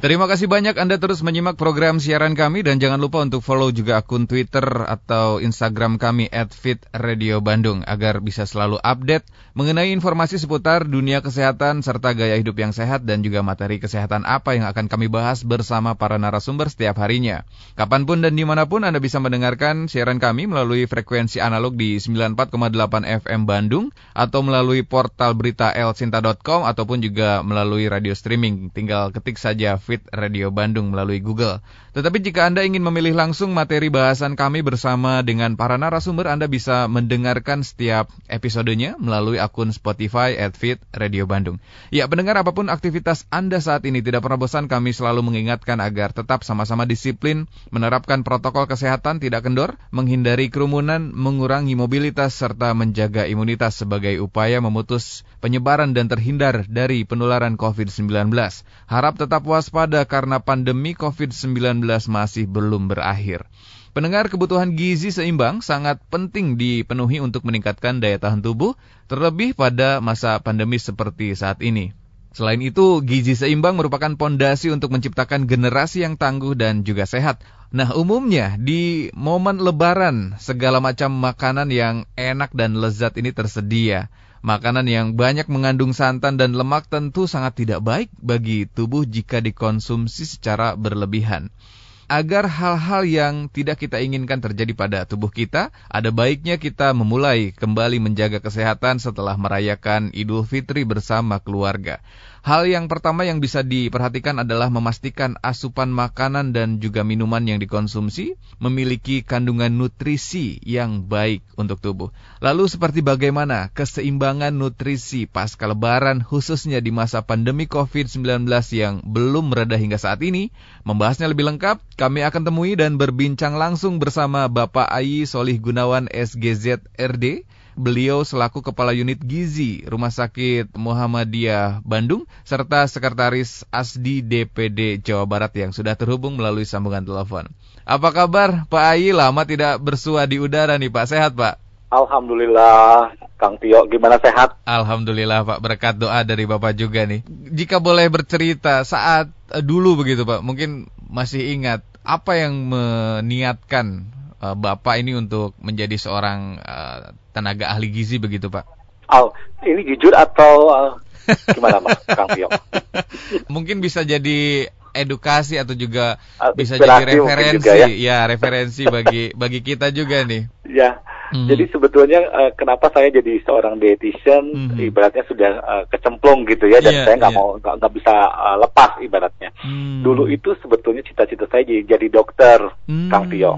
Terima kasih banyak Anda terus menyimak program siaran kami dan jangan lupa untuk follow juga akun Twitter atau Instagram kami @fitradiobandung agar bisa selalu update mengenai informasi seputar dunia kesehatan serta gaya hidup yang sehat dan juga materi kesehatan apa yang akan kami bahas bersama para narasumber setiap harinya. Kapan pun dan di mana pun Anda bisa mendengarkan siaran kami melalui frekuensi analog di 94,8 FM Bandung atau melalui portal berita elsinta.com ataupun juga melalui radio streaming. Tinggal ketik saja Fit Radio Bandung melalui Google. Tetapi jika Anda ingin memilih langsung materi bahasan kami bersama dengan para narasumber, Anda bisa mendengarkan setiap episodenya melalui akun Spotify at Fit Radio Bandung. Ya, pendengar apa pun aktivitas Anda saat ini tidak pernah bosan kami selalu mengingatkan agar tetap sama-sama disiplin, menerapkan protokol kesehatan tidak kendor, menghindari kerumunan, mengurangi mobilitas, serta menjaga imunitas sebagai upaya memutus penyebaran dan terhindar dari penularan COVID-19. Harap tetap waspada karena pandemi COVID-19 masih belum berakhir. Pendengar kebutuhan gizi seimbang sangat penting dipenuhi untuk meningkatkan daya tahan tubuh, terlebih pada masa pandemi seperti saat ini. Selain itu, gizi seimbang merupakan pondasi untuk menciptakan generasi yang tangguh dan juga sehat. Nah, umumnya di momen lebaran, segala macam makanan yang enak dan lezat ini tersedia. Makanan yang banyak mengandung santan dan lemak tentu sangat tidak baik bagi tubuh jika dikonsumsi secara berlebihan agar hal-hal yang tidak kita inginkan terjadi pada tubuh kita, ada baiknya kita memulai kembali menjaga kesehatan setelah merayakan Idul Fitri bersama keluarga. Hal yang pertama yang bisa diperhatikan adalah memastikan asupan makanan dan juga minuman yang dikonsumsi memiliki kandungan nutrisi yang baik untuk tubuh. Lalu seperti bagaimana keseimbangan nutrisi pasca lebaran khususnya di masa pandemi COVID-19 yang belum mereda hingga saat ini? Membahasnya lebih lengkap, kami akan temui dan berbincang langsung bersama Bapak Ayi Solih Gunawan SGZ RD Beliau selaku Kepala Unit Gizi Rumah Sakit Muhammadiyah Bandung serta Sekretaris ASDI DPD Jawa Barat yang sudah terhubung melalui sambungan telepon. Apa kabar Pak Ayi? Lama tidak bersua di udara nih Pak. Sehat Pak? Alhamdulillah, Kang Tio, gimana sehat? Alhamdulillah Pak, berkat doa dari Bapak juga nih. Jika boleh bercerita saat eh, dulu begitu Pak, mungkin masih ingat apa yang meniatkan uh, Bapak ini untuk menjadi seorang uh, tenaga ahli gizi begitu Pak? Oh, ini jujur atau uh, gimana Mas Kang Pio? Mungkin bisa jadi edukasi atau juga uh, bisa jadi referensi juga, ya? ya referensi bagi bagi kita juga nih. Ya. Mm -hmm. Jadi sebetulnya uh, kenapa saya jadi seorang dietitian mm -hmm. ibaratnya sudah uh, kecemplung gitu ya dan yeah, saya nggak yeah. mau nggak bisa uh, lepas ibaratnya. Mm. Dulu itu sebetulnya cita-cita saya jadi, jadi dokter mm. Kang Tio.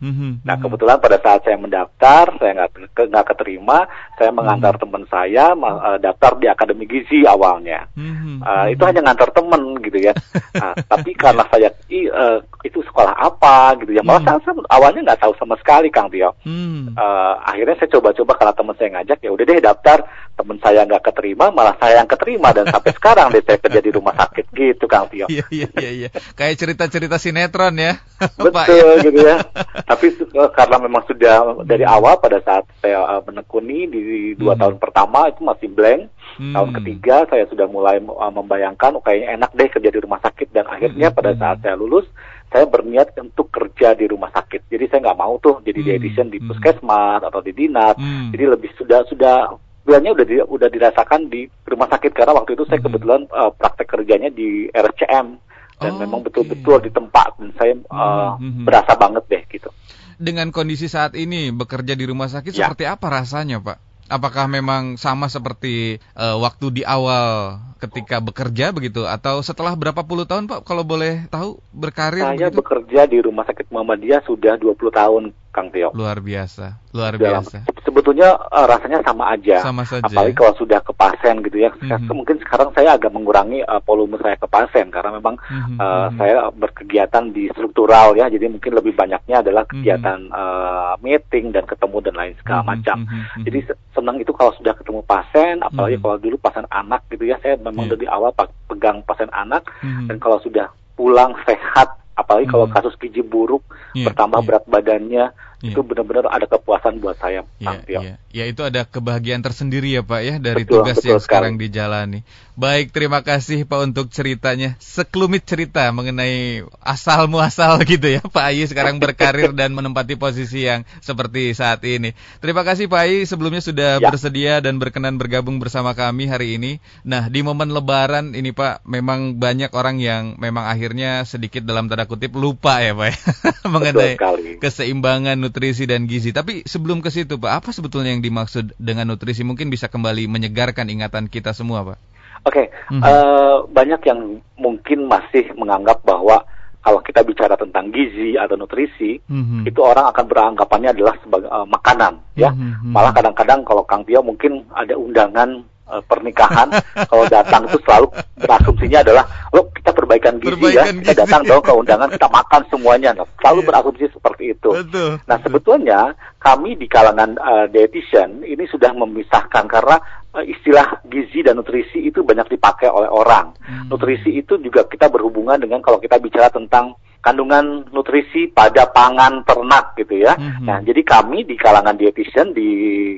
Mm-hmm. Nah kebetulan pada saat saya mendaftar, saya nggak nggak keterima, saya mengantar mm-hmm. teman saya uh, daftar di akademi gizi awalnya. Mm-hmm. Uh, itu hanya ngantar teman gitu ya. uh, tapi karena saya i, uh, itu sekolah apa gitu ya, malah mm-hmm. saya awalnya nggak tahu sama sekali Kang Tio. Mm-hmm. Uh, akhirnya saya coba-coba karena teman saya ngajak, ya udah deh daftar. Teman saya nggak keterima, malah saya yang keterima dan sampai sekarang deh saya kerja di rumah sakit gitu Kang Tio. Iya iya iya. iya. Kayak cerita-cerita sinetron ya. Betul gitu ya. tapi uh, karena memang sudah dari awal pada saat saya uh, menekuni di dua hmm. tahun pertama itu masih blank hmm. tahun ketiga saya sudah mulai uh, membayangkan oh, kayaknya enak deh kerja di rumah sakit dan akhirnya hmm. pada saat saya lulus saya berniat untuk kerja di rumah sakit jadi saya nggak mau tuh jadi hmm. dietitian di hmm. puskesmas atau di dinas hmm. jadi lebih sudah sudah sebenarnya udah di, udah dirasakan di rumah sakit karena waktu itu saya hmm. kebetulan uh, praktek kerjanya di RCM dan oh, memang betul-betul okay. di tempat dan saya uh, hmm, berasa banget deh gitu. Dengan kondisi saat ini bekerja di rumah sakit ya. seperti apa rasanya, Pak? Apakah memang sama seperti uh, waktu di awal ketika bekerja begitu atau setelah berapa puluh tahun Pak kalau boleh tahu berkarir Saya begitu? bekerja di Rumah Sakit Muhammadiyah sudah 20 tahun Kang Tio. Luar biasa, luar biasa sebetulnya uh, rasanya sama aja. Sama saja. Apalagi kalau sudah ke pasien gitu ya. Mm-hmm. Mungkin sekarang saya agak mengurangi uh, volume saya ke pasien karena memang mm-hmm. uh, saya berkegiatan di struktural ya. Jadi mungkin lebih banyaknya adalah mhm. kegiatan mm-hmm. uh, meeting dan ketemu dan lain segala mm-hmm. macam. Mm-hmm. Jadi senang itu kalau sudah ketemu pasien, apalagi mm-hmm. kalau dulu pasien anak gitu ya. Saya memang yeah. dari awal pegang pasien anak mm-hmm. dan kalau sudah pulang sehat apalagi kalau mhm. kasus gizi buruk yeah, bertambah yeah. berat badannya yeah. itu benar-benar ada kepuasan buat saya. Yeah, yeah. Ya itu ada kebahagiaan tersendiri ya Pak ya dari betul, tugas betul yang sekali. sekarang dijalani. Baik, terima kasih Pak untuk ceritanya. Sekelumit cerita mengenai asal muasal gitu ya Pak Ayi sekarang berkarir dan menempati posisi yang seperti saat ini. Terima kasih Pak Ayi sebelumnya sudah ya. bersedia dan berkenan bergabung bersama kami hari ini. Nah, di momen lebaran ini Pak, memang banyak orang yang memang akhirnya sedikit dalam tanda kutip lupa ya Pak ya mengenai keseimbangan nutrisi dan gizi. Tapi sebelum ke situ Pak, apa sebetulnya yang dimaksud dengan nutrisi? Mungkin bisa kembali menyegarkan ingatan kita semua Pak. Oke, okay. mm -hmm. uh, banyak yang mungkin masih menganggap bahwa kalau kita bicara tentang gizi atau nutrisi, mm-hmm. itu orang akan beranggapannya adalah sebagai uh, makanan, ya. Mm-hmm. Malah kadang-kadang kalau Kang Tio mungkin ada undangan uh, pernikahan, kalau datang itu selalu berasumsinya adalah, lo kita perbaikan gizi ya. perbaikan ya, gizi. kita datang dong ke undangan kita makan semuanya, nah, selalu yeah. berasumsi seperti itu. Betul. Nah sebetulnya kami di kalangan uh, dietitian ini sudah memisahkan karena uh, istilah gizi dan nutrisi itu banyak dipakai oleh orang. Hmm. Nutrisi itu juga kita berhubungan dengan kalau kita bicara tentang kandungan nutrisi pada pangan ternak gitu ya. Mm-hmm. Nah, jadi kami di kalangan dietitian, di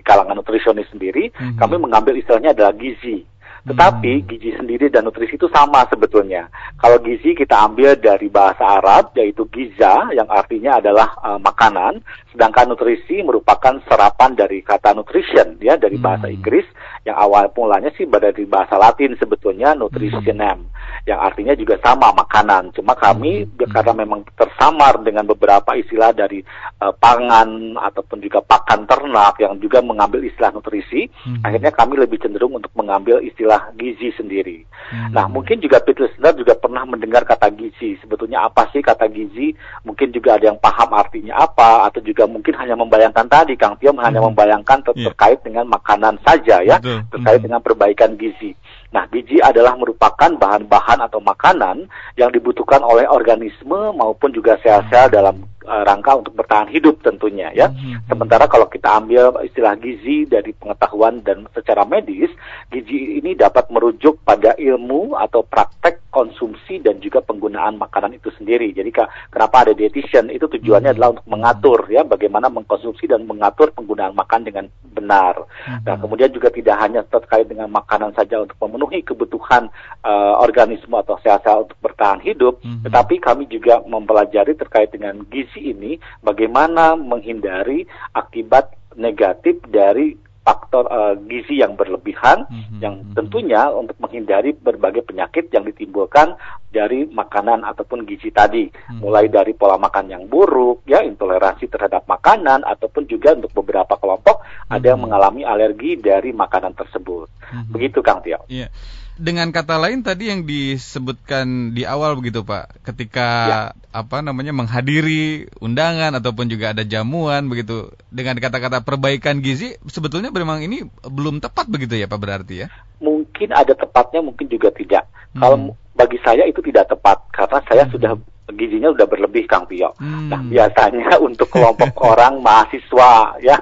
kalangan nutrisionis sendiri, mm-hmm. kami mengambil istilahnya adalah gizi. Tetapi hmm. gizi sendiri dan nutrisi itu sama sebetulnya. Kalau gizi kita ambil dari bahasa Arab yaitu giza yang artinya adalah uh, makanan, sedangkan nutrisi merupakan serapan dari kata nutrition ya dari bahasa hmm. Inggris yang awal mulanya sih dari bahasa Latin sebetulnya nutritionem hmm. yang artinya juga sama makanan. Cuma kami hmm. karena memang tersamar dengan beberapa istilah dari uh, pangan ataupun juga pakan ternak yang juga mengambil istilah nutrisi, hmm. akhirnya kami lebih cenderung untuk mengambil istilah istilah gizi sendiri. Hmm. Nah, mungkin juga Pit listener juga pernah mendengar kata gizi. Sebetulnya apa sih kata gizi? Mungkin juga ada yang paham artinya apa, atau juga mungkin hanya membayangkan tadi, Kang Tio hmm. hanya membayangkan ter yeah. terkait dengan makanan saja ya, Betul. terkait hmm. dengan perbaikan gizi. Nah, gizi adalah merupakan bahan-bahan atau makanan yang dibutuhkan oleh organisme maupun juga sel-sel dalam uh, rangka untuk bertahan hidup tentunya ya. Mm-hmm. Sementara kalau kita ambil istilah gizi dari pengetahuan dan secara medis, gizi ini dapat merujuk pada ilmu atau praktek konsumsi dan juga penggunaan makanan itu sendiri. Jadi kenapa ada dietitian itu tujuannya adalah untuk mengatur ya bagaimana mengkonsumsi dan mengatur penggunaan makan dengan benar. Nah, kemudian juga tidak hanya terkait dengan makanan saja untuk memenuhi kebutuhan uh, organisme atau sel-sel untuk bertahan hidup, mm-hmm. tetapi kami juga mempelajari terkait dengan gizi ini bagaimana menghindari akibat negatif dari faktor uh, gizi yang berlebihan mm-hmm. yang mhm. tentunya untuk menghindari berbagai penyakit yang ditimbulkan dari makanan ataupun gizi tadi mm-hmm. mulai dari pola makan yang buruk ya intoleransi terhadap makanan ataupun juga untuk beberapa kelompok mm-hmm. ada yang mhm. mengalami alergi dari makanan tersebut mm-hmm. begitu Kang Tio. Yeah dengan kata lain tadi yang disebutkan di awal begitu Pak, ketika ya. apa namanya menghadiri undangan ataupun juga ada jamuan begitu dengan kata-kata perbaikan gizi sebetulnya memang ini belum tepat begitu ya Pak berarti ya? Mungkin ada tepatnya, mungkin juga tidak. Hmm. Kalau bagi saya itu tidak tepat karena saya hmm. sudah gizinya sudah berlebih Kang Tio. Hmm. Nah biasanya untuk kelompok orang mahasiswa ya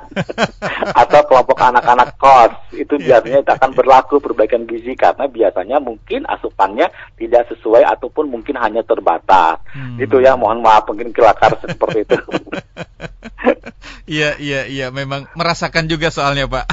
atau kelompok anak-anak kos itu iya. biasanya akan berlaku perbaikan gizi karena biasanya mungkin asupannya tidak sesuai ataupun mungkin hanya terbatas. Hmm. Itu ya mohon maaf mungkin kelakar seperti itu. Iya iya iya memang merasakan juga soalnya Pak.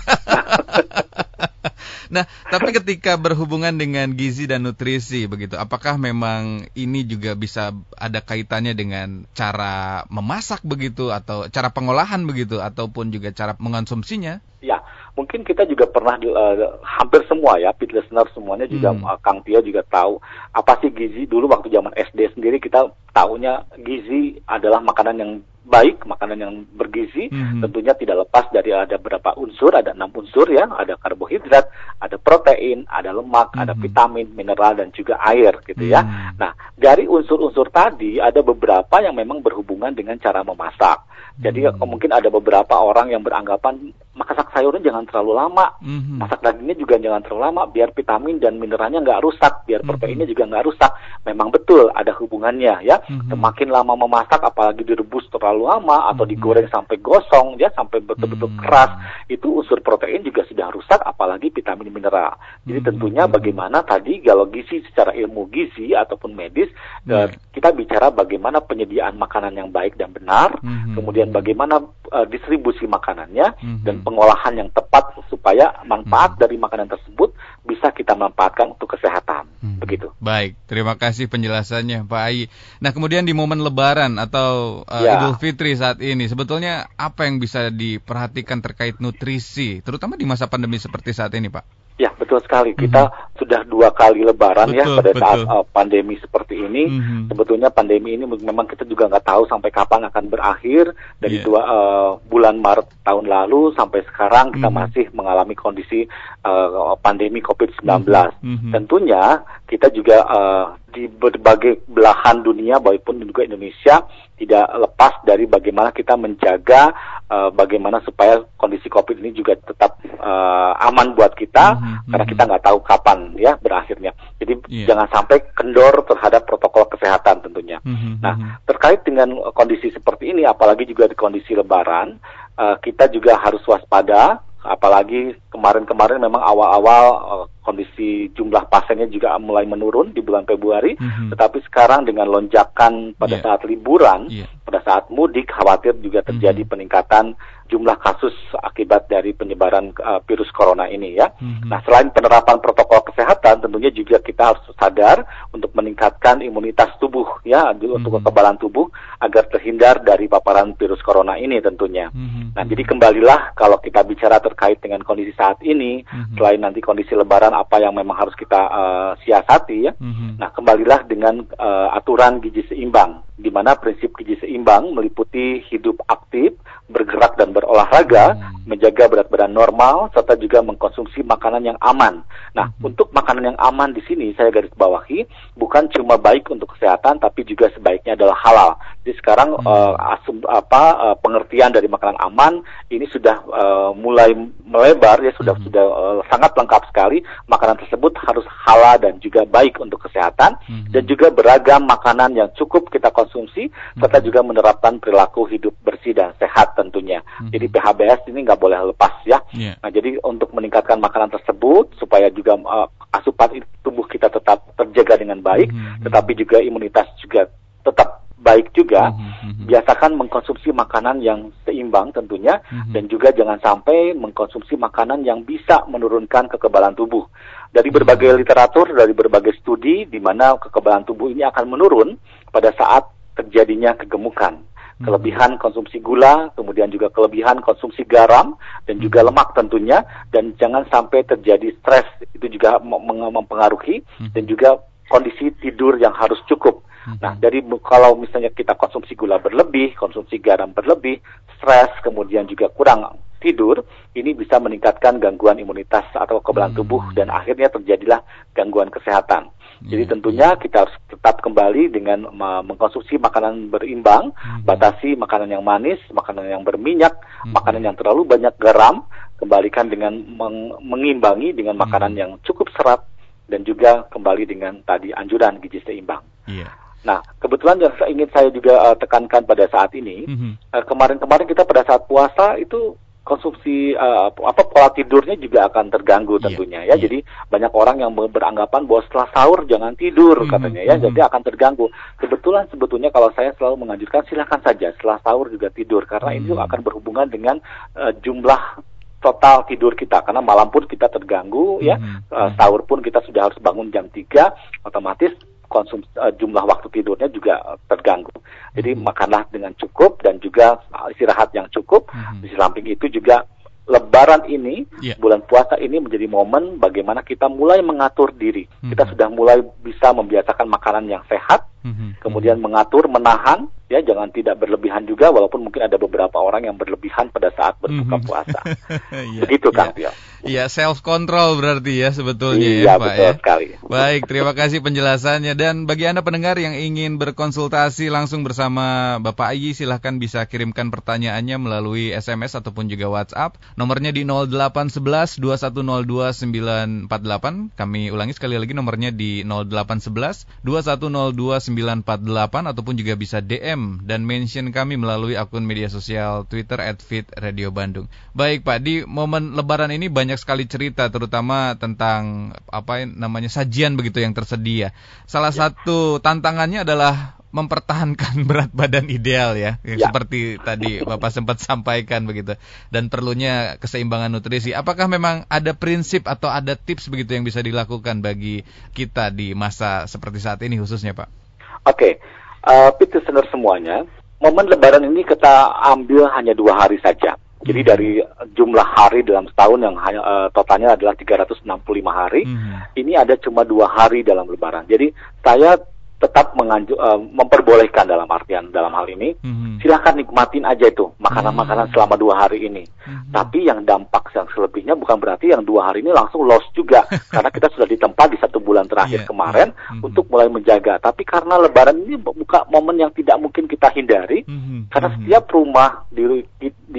Nah, tapi ketika berhubungan dengan gizi dan nutrisi begitu, apakah memang ini juga bisa ada kaitannya dengan cara memasak begitu atau cara pengolahan begitu ataupun juga cara mengonsumsinya? Ya, mungkin kita juga pernah uh, hampir semua ya, pit listener semuanya juga hmm. uh, Kang Tio juga tahu apa sih gizi dulu waktu zaman SD sendiri kita tahunya gizi adalah makanan yang baik, makanan yang bergizi, hmm. tentunya tidak lepas dari ada beberapa unsur, ada enam unsur ya, ada karbohidrat, ada protein, ada lemak, hmm. ada vitamin, mineral dan juga air gitu ya. Hmm. Nah, dari unsur-unsur tadi ada beberapa yang memang berhubungan dengan cara memasak. Jadi hmm. mungkin ada beberapa orang yang beranggapan masak sayurnya jangan terlalu lama, mm-hmm. masak dagingnya juga jangan terlalu lama, biar vitamin dan mineralnya nggak rusak, biar mm-hmm. proteinnya juga nggak rusak. Memang betul ada hubungannya ya. Mm-hmm. Semakin lama memasak, apalagi direbus terlalu lama atau mm-hmm. digoreng sampai gosong, ya sampai betul-betul mm-hmm. keras, itu unsur protein juga sudah rusak, apalagi vitamin mineral. Jadi hmm. tentunya bagaimana tadi kalau gizi secara ilmu gizi ataupun medis hmm. uh, kita bicara bagaimana penyediaan makanan yang baik dan benar, hmm. kemudian bagaimana uh, distribusi makanannya hmm. dan pengolahan yang tepat supaya manfaat hmm. dari makanan tersebut bisa kita manfaatkan untuk kesehatan. Hmm. Begitu. Baik, terima kasih penjelasannya Pak Ai. Nah, kemudian di momen lebaran atau uh, ya. Idul Fitri saat ini sebetulnya apa yang bisa diperhatikan terkait nutrisi terutama di masa pandemi seperti saat ini, Pak? Ya betul sekali. Kita mm-hmm. sudah dua kali Lebaran ya betul, ya pada betul. saat uh, pandemi seperti ini. Mm-hmm. Sebetulnya pandemi ini memang kita juga nggak tahu sampai kapan akan berakhir. Dari yeah. dua uh, bulan Maret tahun lalu sampai sekarang kita mm-hmm. masih mengalami kondisi uh, pandemi COVID-19. Mm-hmm. Tentunya kita juga uh, di berbagai belahan dunia, maupun juga Indonesia tidak lepas dari bagaimana kita menjaga uh, bagaimana supaya kondisi COVID ini juga tetap uh, aman buat kita mm -hmm. karena kita nggak tahu kapan ya berakhirnya. Jadi yeah. jangan sampai kendor terhadap protokol kesehatan tentunya. Mm -hmm. Nah terkait dengan kondisi seperti ini, apalagi juga di kondisi Lebaran, uh, kita juga harus waspada apalagi kemarin-kemarin memang awal-awal uh, kondisi jumlah pasiennya juga mulai menurun di bulan Februari, mm-hmm. tetapi sekarang dengan lonjakan pada yeah. saat liburan, yeah. pada saat mudik khawatir juga terjadi mm-hmm. peningkatan jumlah kasus akibat dari penyebaran uh, virus corona ini ya. Mm-hmm. Nah, selain penerapan protokol kesehatan, tentunya juga kita harus sadar untuk meningkatkan imunitas tubuh ya mm-hmm. untuk kekebalan tubuh agar terhindar dari paparan virus corona ini tentunya. Mm-hmm. Nah, jadi kembalilah kalau kita bicara terkait dengan kondisi saat ini, mm-hmm. selain nanti kondisi lebaran apa yang memang harus kita uh, siasati ya. Mm-hmm. Nah, kembalilah dengan uh, aturan gizi seimbang di mana prinsip gizi seimbang meliputi hidup aktif, bergerak dan berolahraga, hmm. menjaga berat badan normal, serta juga mengkonsumsi makanan yang aman. Nah, hmm. untuk makanan yang aman di sini saya garis bawahi bukan cuma baik untuk kesehatan, tapi juga sebaiknya adalah halal. Jadi sekarang hmm. uh, asum, apa uh, pengertian dari makanan aman ini sudah uh, mulai melebar ya sudah hmm. sudah uh, sangat lengkap sekali. Makanan tersebut harus halal dan juga baik untuk kesehatan hmm. dan juga beragam makanan yang cukup kita konsumsi hmm. serta juga menerapkan perilaku hidup bersih dan sehat tentunya. Hmm. Jadi PHBS ini nggak boleh lepas ya. Yeah. Nah jadi untuk meningkatkan makanan tersebut supaya juga uh, asupan tubuh kita tetap terjaga dengan baik, hmm. tetapi juga imunitas juga tetap baik juga. Hmm, hmm, hmm. Biasakan mengkonsumsi makanan yang seimbang tentunya hmm. dan juga jangan sampai mengkonsumsi makanan yang bisa menurunkan kekebalan tubuh. Dari berbagai literatur, dari berbagai studi di mana kekebalan tubuh ini akan menurun pada saat terjadinya kegemukan kelebihan konsumsi gula, kemudian juga kelebihan konsumsi garam dan juga lemak tentunya dan jangan sampai terjadi stres itu juga mempengaruhi dan juga kondisi tidur yang harus cukup. Nah, dari kalau misalnya kita konsumsi gula berlebih, konsumsi garam berlebih, stres, kemudian juga kurang tidur, ini bisa meningkatkan gangguan imunitas atau kekebalan tubuh dan akhirnya terjadilah gangguan kesehatan. Jadi hmm. tentunya kita harus tetap kembali dengan mengkonsumsi makanan berimbang, hmm. batasi makanan yang manis, makanan yang berminyak, hmm. makanan yang terlalu banyak garam, kembalikan dengan meng mengimbangi dengan makanan yang cukup serat dan juga kembali dengan tadi anjuran gizi seimbang. Yeah. Nah, kebetulan yang ingin saya juga uh, tekankan pada saat ini, uh, kemarin-kemarin kita pada saat puasa itu konsumsi uh, apa pola tidurnya juga akan terganggu iya, tentunya yeah, ya. Yeah. Jadi banyak orang yang beranggapan bahwa setelah sahur jangan tidur mm -hmm, katanya ya. Mm -hmm. Jadi akan terganggu. Kebetulan sebetulnya kalau saya selalu menganjurkan silakan saja setelah sahur juga tidur karena mm -hmm. ini juga akan berhubungan dengan uh, jumlah total tidur kita karena malam pun kita terganggu mm -hmm. ya. Uh, sahur pun kita sudah harus bangun jam 3 otomatis konsumsi uh, jumlah waktu tidurnya juga uh, terganggu. Jadi hmm. makanlah dengan cukup dan juga istirahat yang cukup. Hmm. Di samping itu juga Lebaran ini, yeah. bulan puasa ini menjadi momen bagaimana kita mulai mengatur diri. Hmm. Kita sudah mulai bisa membiasakan makanan yang sehat, hmm. kemudian mengatur, menahan, ya jangan tidak berlebihan juga, walaupun mungkin ada beberapa orang yang berlebihan pada saat berbuka hmm. puasa. yeah. Begitu, Kang. Iya, self control berarti ya sebetulnya iya, ya, Pak betul ya. sekali. Baik, terima kasih penjelasannya dan bagi Anda pendengar yang ingin berkonsultasi langsung bersama Bapak Ayi silahkan bisa kirimkan pertanyaannya melalui SMS ataupun juga WhatsApp. Nomornya di 0811 2102 948. Kami ulangi sekali lagi nomornya di 0811 2102 948 ataupun juga bisa DM dan mention kami melalui akun media sosial Twitter @fitradio_bandung. Baik Pak, di momen Lebaran ini banyak sekali cerita, terutama tentang apa namanya sajian begitu yang tersedia. Salah ya. satu tantangannya adalah mempertahankan berat badan ideal ya, ya. seperti tadi Bapak sempat sampaikan begitu dan perlunya keseimbangan nutrisi. Apakah memang ada prinsip atau ada tips begitu yang bisa dilakukan bagi kita di masa seperti saat ini khususnya Pak? Oke, okay. uh, sebenarnya semuanya. Momen Lebaran ini kita ambil hanya dua hari saja. Jadi hmm. dari jumlah hari dalam setahun yang hanya uh, totalnya adalah 365 hari, hmm. ini ada cuma dua hari dalam Lebaran. Jadi saya tetap menganju, uh, memperbolehkan dalam artian dalam hal ini mm-hmm. silahkan nikmatin aja itu makanan-makanan mm-hmm. selama dua hari ini mm-hmm. tapi yang dampak yang selebihnya bukan berarti yang dua hari ini langsung loss juga karena kita sudah ditempa di satu bulan terakhir yeah, kemarin yeah. Mm-hmm. untuk mulai menjaga tapi karena lebaran ini buka momen yang tidak mungkin kita hindari mm-hmm. karena mm-hmm. setiap rumah di,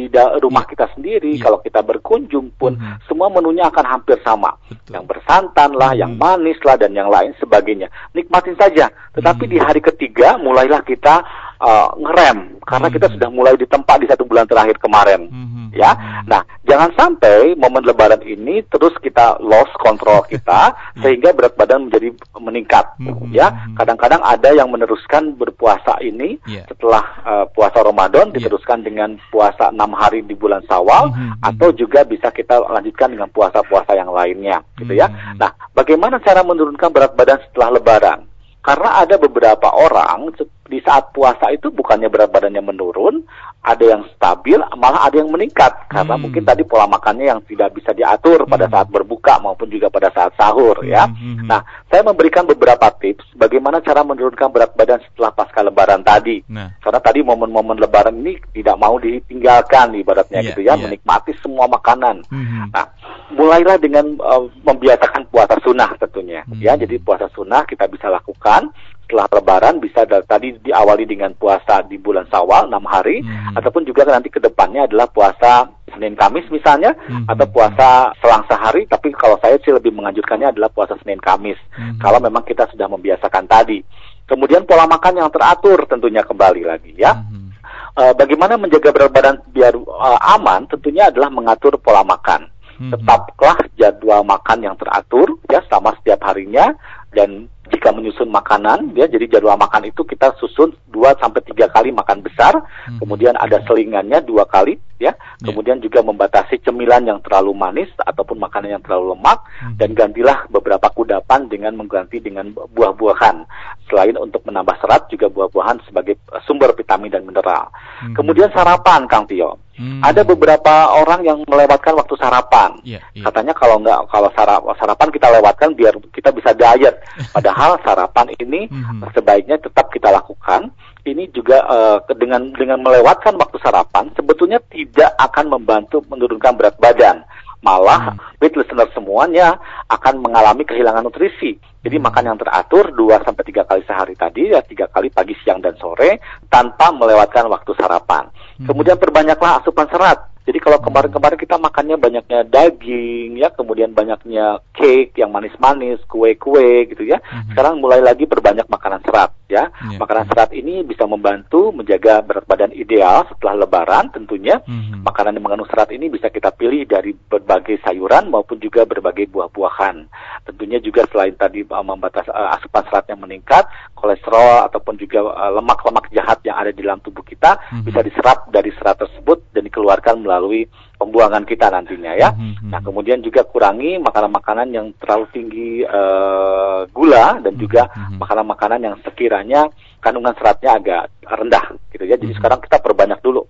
di, rumah yeah. kita sendiri yeah. kalau kita berkunjung pun mm-hmm. semua menunya akan hampir sama Betul. yang bersantan lah mm-hmm. yang manis lah dan yang lain sebagainya nikmatin saja tetapi hmm. di hari ketiga mulailah kita uh, ngerem karena hmm. kita sudah mulai ditempa di satu bulan terakhir kemarin, hmm. Ya. Nah, jangan sampai momen Lebaran ini terus kita lost kontrol kita sehingga berat badan menjadi meningkat, hmm. ya. Kadang-kadang ada yang meneruskan berpuasa ini yeah. setelah uh, puasa Ramadan yeah. diteruskan dengan puasa enam hari di bulan Sawal hmm. atau juga bisa kita lanjutkan dengan puasa-puasa yang lainnya, gitu ya. Nah, bagaimana cara menurunkan berat badan setelah Lebaran? Karena ada beberapa orang di saat puasa itu bukannya berat badannya menurun, ada yang stabil, malah ada yang meningkat karena hmm. mungkin tadi pola makannya yang tidak bisa diatur hmm. pada saat berbuka maupun juga pada saat sahur ya. Hmm. hmm. Nah, saya memberikan beberapa tips bagaimana cara menurunkan berat badan setelah pasca lebaran tadi. Nah. Karena tadi momen-momen lebaran ini tidak mau ditinggalkan ibaratnya yeah, gitu ya, yeah. menikmati semua makanan. Hmm. Nah, mulailah dengan uh, membiasakan puasa sunnah tentunya hmm. ya. Jadi puasa sunnah kita bisa lakukan setelah Lebaran bisa tadi diawali dengan puasa di bulan Sawal enam hari hmm. ataupun juga nanti ke depannya adalah puasa Senin Kamis misalnya hmm. atau puasa selang sehari tapi kalau saya sih lebih menganjurkannya adalah puasa Senin Kamis hmm. kalau memang kita sudah membiasakan tadi kemudian pola makan yang teratur tentunya kembali lagi ya hmm. uh, bagaimana menjaga berat badan biar uh, aman tentunya adalah mengatur pola makan hmm. tetaplah jadwal makan yang teratur ya sama setiap harinya dan jika menyusun makanan ya jadi jadwal makan itu kita susun 2 sampai tiga kali makan besar hmm. kemudian ada selingannya dua kali ya yeah. kemudian juga membatasi cemilan yang terlalu manis ataupun makanan yang terlalu lemak hmm. dan gantilah beberapa kudapan dengan mengganti dengan buah-buahan selain untuk menambah serat juga buah-buahan sebagai sumber vitamin dan mineral hmm. kemudian sarapan Kang Tio Hmm. Ada beberapa orang yang melewatkan waktu sarapan. Yeah, yeah. Katanya kalau nggak kalau sarapan kita lewatkan biar kita bisa diet. Padahal sarapan ini hmm. sebaiknya tetap kita lakukan. Ini juga uh, dengan dengan melewatkan waktu sarapan sebetulnya tidak akan membantu menurunkan berat badan. Malah hmm. with listener semuanya akan mengalami kehilangan nutrisi. Jadi hmm. makan yang teratur 2 sampai 3 kali sehari tadi ya 3 kali pagi, siang dan sore tanpa melewatkan waktu sarapan. Hmm. Kemudian perbanyaklah asupan serat. Jadi kalau kemarin-kemarin kita makannya banyaknya daging, ya, kemudian banyaknya cake yang manis-manis, kue-kue gitu ya. Mm-hmm. Sekarang mulai lagi berbanyak makanan serat, ya. Yeah. Makanan serat ini bisa membantu menjaga berat badan ideal setelah Lebaran tentunya. Mm-hmm. Makanan yang mengandung serat ini bisa kita pilih dari berbagai sayuran maupun juga berbagai buah-buahan. Tentunya juga selain tadi uh, membatas uh, asupan serat yang meningkat, kolesterol ataupun juga uh, lemak-lemak jahat yang ada di dalam tubuh kita mm-hmm. bisa diserap dari serat tersebut dan dikeluarkan melalui melalui pembuangan kita nantinya ya. Mm-hmm. Nah kemudian juga kurangi makanan-makanan yang terlalu tinggi uh, gula dan juga mm-hmm. makanan-makanan yang sekiranya kandungan seratnya agak rendah gitu ya. Jadi mm-hmm. sekarang kita perbanyak dulu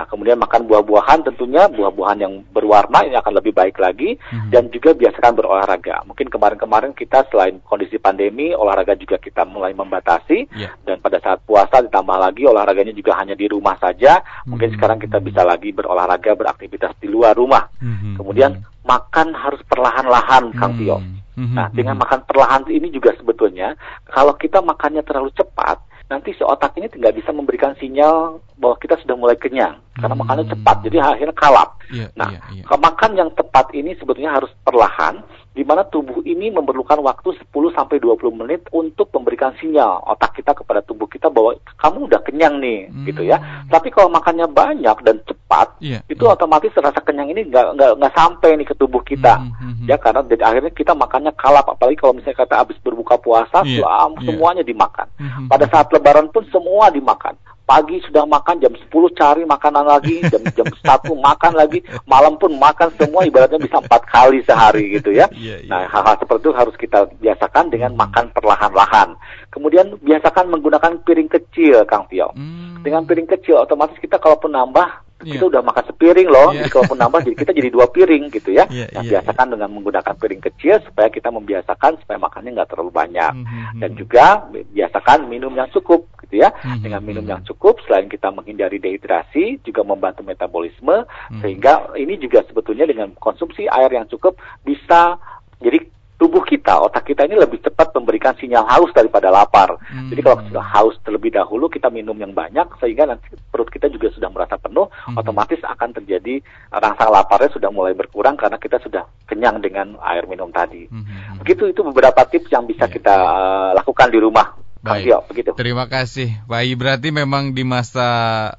Nah, kemudian makan buah-buahan tentunya buah-buahan yang berwarna ini akan lebih baik lagi hmm. dan juga biasakan berolahraga. Mungkin kemarin-kemarin kita selain kondisi pandemi, olahraga juga kita mulai membatasi yeah. dan pada saat puasa ditambah lagi olahraganya juga hanya di rumah saja. Mungkin hmm. sekarang kita bisa lagi berolahraga, beraktivitas di luar rumah. Hmm. Kemudian makan harus perlahan-lahan, Kang Tio. Hmm. Nah, dengan makan perlahan ini juga sebetulnya kalau kita makannya terlalu cepat, nanti si otak ini tidak bisa memberikan sinyal bahwa kita sudah mulai kenyang karena hmm. makannya cepat jadi akhirnya kalap. Yeah, nah, yeah, yeah. makan yang tepat ini sebetulnya harus perlahan di mana tubuh ini memerlukan waktu 10 sampai 20 menit untuk memberikan sinyal otak kita kepada tubuh kita bahwa kamu udah kenyang nih hmm. gitu ya. Tapi kalau makannya banyak dan cepat yeah, itu yeah. otomatis rasa kenyang ini nggak nggak nggak sampai nih ke tubuh kita. Hmm, hmm, hmm. Ya karena jadi akhirnya kita makannya kalap apalagi kalau misalnya kata habis berbuka puasa yeah, yeah. semuanya dimakan. Hmm, hmm, Pada saat lebaran pun semua dimakan pagi sudah makan, jam 10 cari makanan lagi, jam jam 1 makan lagi, malam pun makan semua ibaratnya bisa empat kali sehari gitu ya. Yeah, yeah. Nah hal-hal seperti itu harus kita biasakan dengan hmm. makan perlahan-lahan. Kemudian biasakan menggunakan piring kecil, Kang Pio. Hmm. Dengan piring kecil otomatis kita kalaupun nambah yeah. kita udah makan sepiring loh. Yeah. Jadi kalaupun nambah jadi kita jadi dua piring gitu ya. Yeah, nah, yeah, biasakan yeah. dengan menggunakan piring kecil supaya kita membiasakan supaya makannya nggak terlalu banyak. Mm -hmm. Dan juga biasakan minum yang cukup gitu ya. Mm -hmm. Dengan minum yang cukup selain kita menghindari dehidrasi juga membantu metabolisme mm -hmm. sehingga ini juga sebetulnya dengan konsumsi air yang cukup bisa jadi tubuh kita, otak kita ini lebih cepat memberikan sinyal haus daripada lapar. Hmm. Jadi kalau sudah haus terlebih dahulu kita minum yang banyak sehingga nanti perut kita juga sudah merasa penuh, hmm. otomatis akan terjadi rasa laparnya sudah mulai berkurang karena kita sudah kenyang dengan air minum tadi. Hmm. Begitu itu beberapa tips yang bisa yeah. kita uh, lakukan di rumah Baik. Tio, begitu. Terima kasih, Pak I. Berarti memang di masa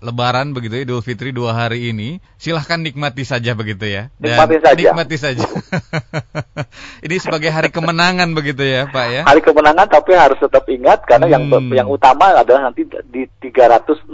Lebaran begitu ya, Idul Fitri dua hari ini, silahkan nikmati saja begitu ya. Dan nikmati saja. Nikmati saja. ini sebagai hari kemenangan begitu ya, Pak ya. Hari kemenangan, tapi harus tetap ingat karena hmm. yang yang utama adalah nanti di 363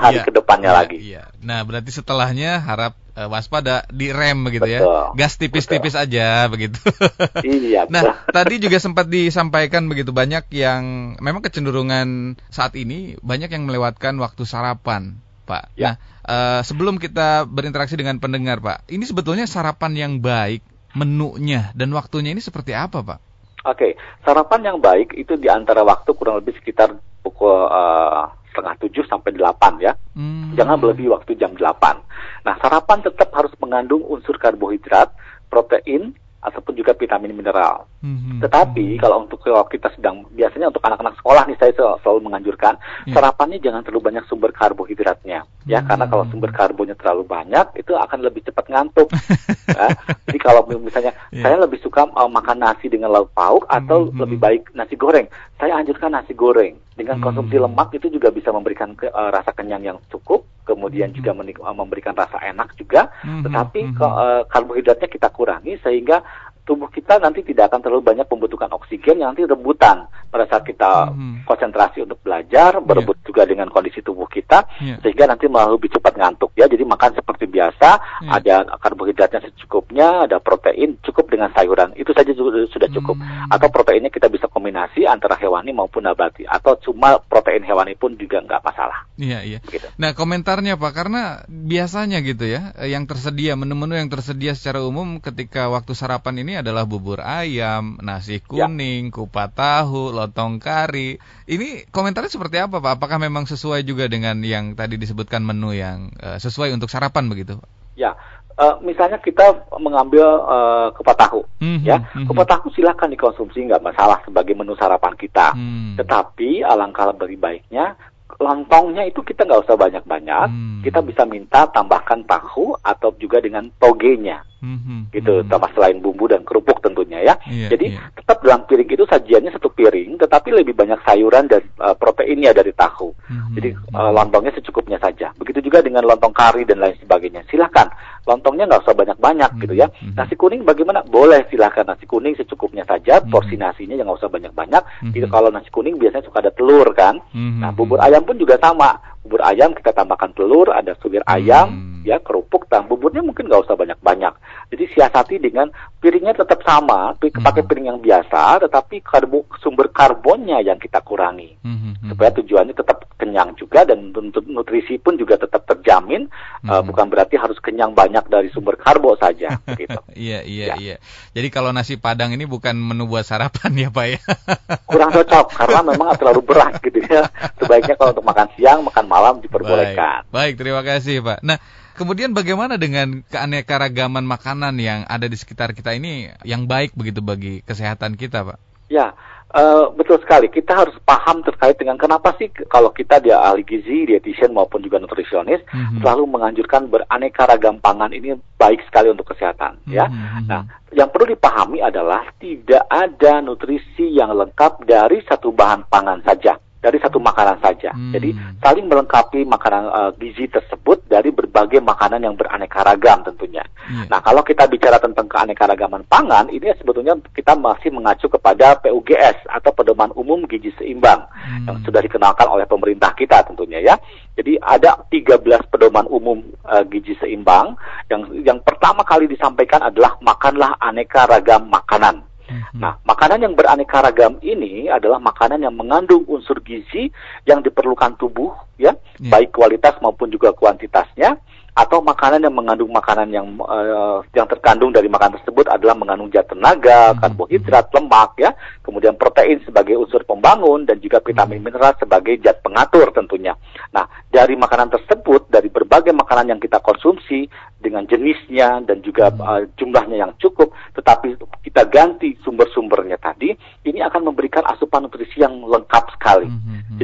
hari ya, ke depannya ya, lagi. Iya. Nah, berarti setelahnya harap uh, waspada di rem begitu ya. Gas tipis-tipis aja begitu. iya. nah, tadi juga sempat disampaikan begitu banyak yang memang kecenderungan saat ini banyak yang melewatkan waktu sarapan, Pak. Ya. Nah, uh, sebelum kita berinteraksi dengan pendengar, Pak, ini sebetulnya sarapan yang baik menunya dan waktunya ini seperti apa, Pak? Oke, sarapan yang baik itu di antara waktu kurang lebih sekitar pukul uh, setengah tujuh sampai delapan ya. Hmm. Jangan melebihi waktu jam delapan. Nah, sarapan tetap harus mengandung unsur karbohidrat, protein, ataupun juga vitamin mineral. Mm-hmm. Tetapi hmm. kalau untuk kalau kita sedang biasanya untuk anak-anak sekolah nih saya selalu menganjurkan yeah. sarapannya jangan terlalu banyak sumber karbohidratnya mm-hmm. ya karena kalau sumber karbonya terlalu banyak itu akan lebih cepat ngantuk. ya. Jadi kalau misalnya yeah. saya lebih suka uh, makan nasi dengan lauk pauk atau mm-hmm. lebih baik nasi goreng, saya anjurkan nasi goreng dengan mm-hmm. konsumsi lemak itu juga bisa memberikan ke, uh, rasa kenyang yang cukup kemudian juga memberikan rasa enak juga, mm-hmm. tetapi mm-hmm. uh, karbohidratnya kita kurangi sehingga tubuh kita nanti tidak akan terlalu banyak membutuhkan oksigen yang nanti rebutan pada saat kita mm-hmm. konsentrasi untuk belajar, berebut yeah. juga dengan kondisi tubuh kita, yeah. sehingga nanti malah lebih cepat ngantuk ya. Jadi makan seperti biasa, yeah. ada karbohidratnya secukupnya, ada protein cukup dengan sayuran, itu saja sudah cukup. Mm-hmm. Atau proteinnya kita bisa kombinasi antara hewani maupun nabati, atau cuma protein hewani pun juga nggak masalah. Iya iya. Begitu. Nah komentarnya pak, karena biasanya gitu ya, yang tersedia menu-menu yang tersedia secara umum ketika waktu sarapan ini adalah bubur ayam, nasi ya. kuning, ya. kupat tahu, lontong kari. Ini komentarnya seperti apa Pak? Apakah memang sesuai juga dengan yang tadi disebutkan menu yang uh, sesuai untuk sarapan begitu? Ya, uh, misalnya kita mengambil uh, kupat tahu, mm -hmm, ya, -hmm. kupat tahu silakan dikonsumsi nggak masalah sebagai menu sarapan kita. Mm. Tetapi alangkah lebih baiknya lontongnya itu kita nggak usah banyak-banyak, hmm. kita bisa minta tambahkan tahu atau juga dengan togenya, hmm. gitu, hmm. tambah selain bumbu dan kerupuk tentunya ya. Yeah, Jadi yeah. tetap dalam piring itu sajiannya satu piring, tetapi lebih banyak sayuran dan uh, proteinnya dari tahu. Hmm. Jadi uh, lontongnya secukupnya saja. Begitu juga dengan lontong kari dan lain sebagainya. Silahkan lontongnya nggak usah banyak-banyak hmm. gitu ya. Hmm. Nasi kuning bagaimana? Boleh silahkan nasi kuning secukupnya saja, hmm. porsi nasinya yang nggak usah banyak-banyak. Hmm. Jadi kalau nasi kuning biasanya suka ada telur kan. Hmm. Nah bubur ayam pun juga sama bubur ayam kita tambahkan telur, ada suwir hmm. ayam, ya kerupuk, dan buburnya mungkin nggak usah banyak-banyak. Jadi siasati dengan piringnya tetap sama, hmm. pakai piring yang biasa, tetapi karbo, sumber karbonnya yang kita kurangi, hmm. hmm, hmm. supaya tujuannya tetap kenyang juga dan untuk nutrisi pun juga tetap terjamin. Hmm. Uh, bukan berarti harus kenyang banyak dari sumber karbo saja. Gitu. iya iya ya. iya. Jadi kalau nasi padang ini bukan menu buat sarapan ya pak ya? Kurang cocok karena memang terlalu berat gitu ya. Sebaiknya kalau untuk makan siang, makan malam malam diperbolehkan. Baik, Baik terima kasih Pak. Nah, kemudian bagaimana dengan keanekaragaman makanan yang ada di sekitar kita ini yang baik begitu bagi kesehatan kita Pak? Ya, Uh, betul sekali. Kita harus paham terkait dengan kenapa sih kalau kita dia ahli gizi, dietitian maupun juga nutrisionis mm-hmm. selalu menganjurkan beraneka ragam pangan ini baik sekali untuk kesehatan. Mm-hmm. Ya. Mhm. Nah, yang perlu dipahami adalah tidak ada nutrisi yang lengkap dari satu bahan pangan saja dari satu makanan saja. Hmm. Jadi saling melengkapi makanan uh, gizi tersebut dari berbagai makanan yang beraneka ragam tentunya. Hmm. Nah, kalau kita bicara tentang keanekaragaman pangan, ini sebetulnya kita masih mengacu kepada PUGS atau Pedoman Umum Gizi Seimbang hmm. yang sudah dikenalkan oleh pemerintah kita tentunya ya. Jadi ada 13 pedoman umum uh, gizi seimbang yang yang pertama kali disampaikan adalah makanlah aneka ragam makanan. Hmm. Nah, makanan yang beraneka ragam ini adalah makanan yang mengandung unsur gizi yang diperlukan tubuh, ya, yeah. baik kualitas maupun juga kuantitasnya atau makanan yang mengandung makanan yang uh, yang terkandung dari makanan tersebut adalah mengandung zat tenaga, hmm. karbohidrat, lemak ya, kemudian protein sebagai unsur pembangun dan juga vitamin hmm. mineral sebagai zat pengatur tentunya. Nah, dari makanan tersebut dari berbagai makanan yang kita konsumsi dengan jenisnya dan juga uh, jumlahnya yang cukup, tetapi kita ganti sumber-sumbernya tadi, ini akan memberikan asupan nutrisi yang lengkap sekali.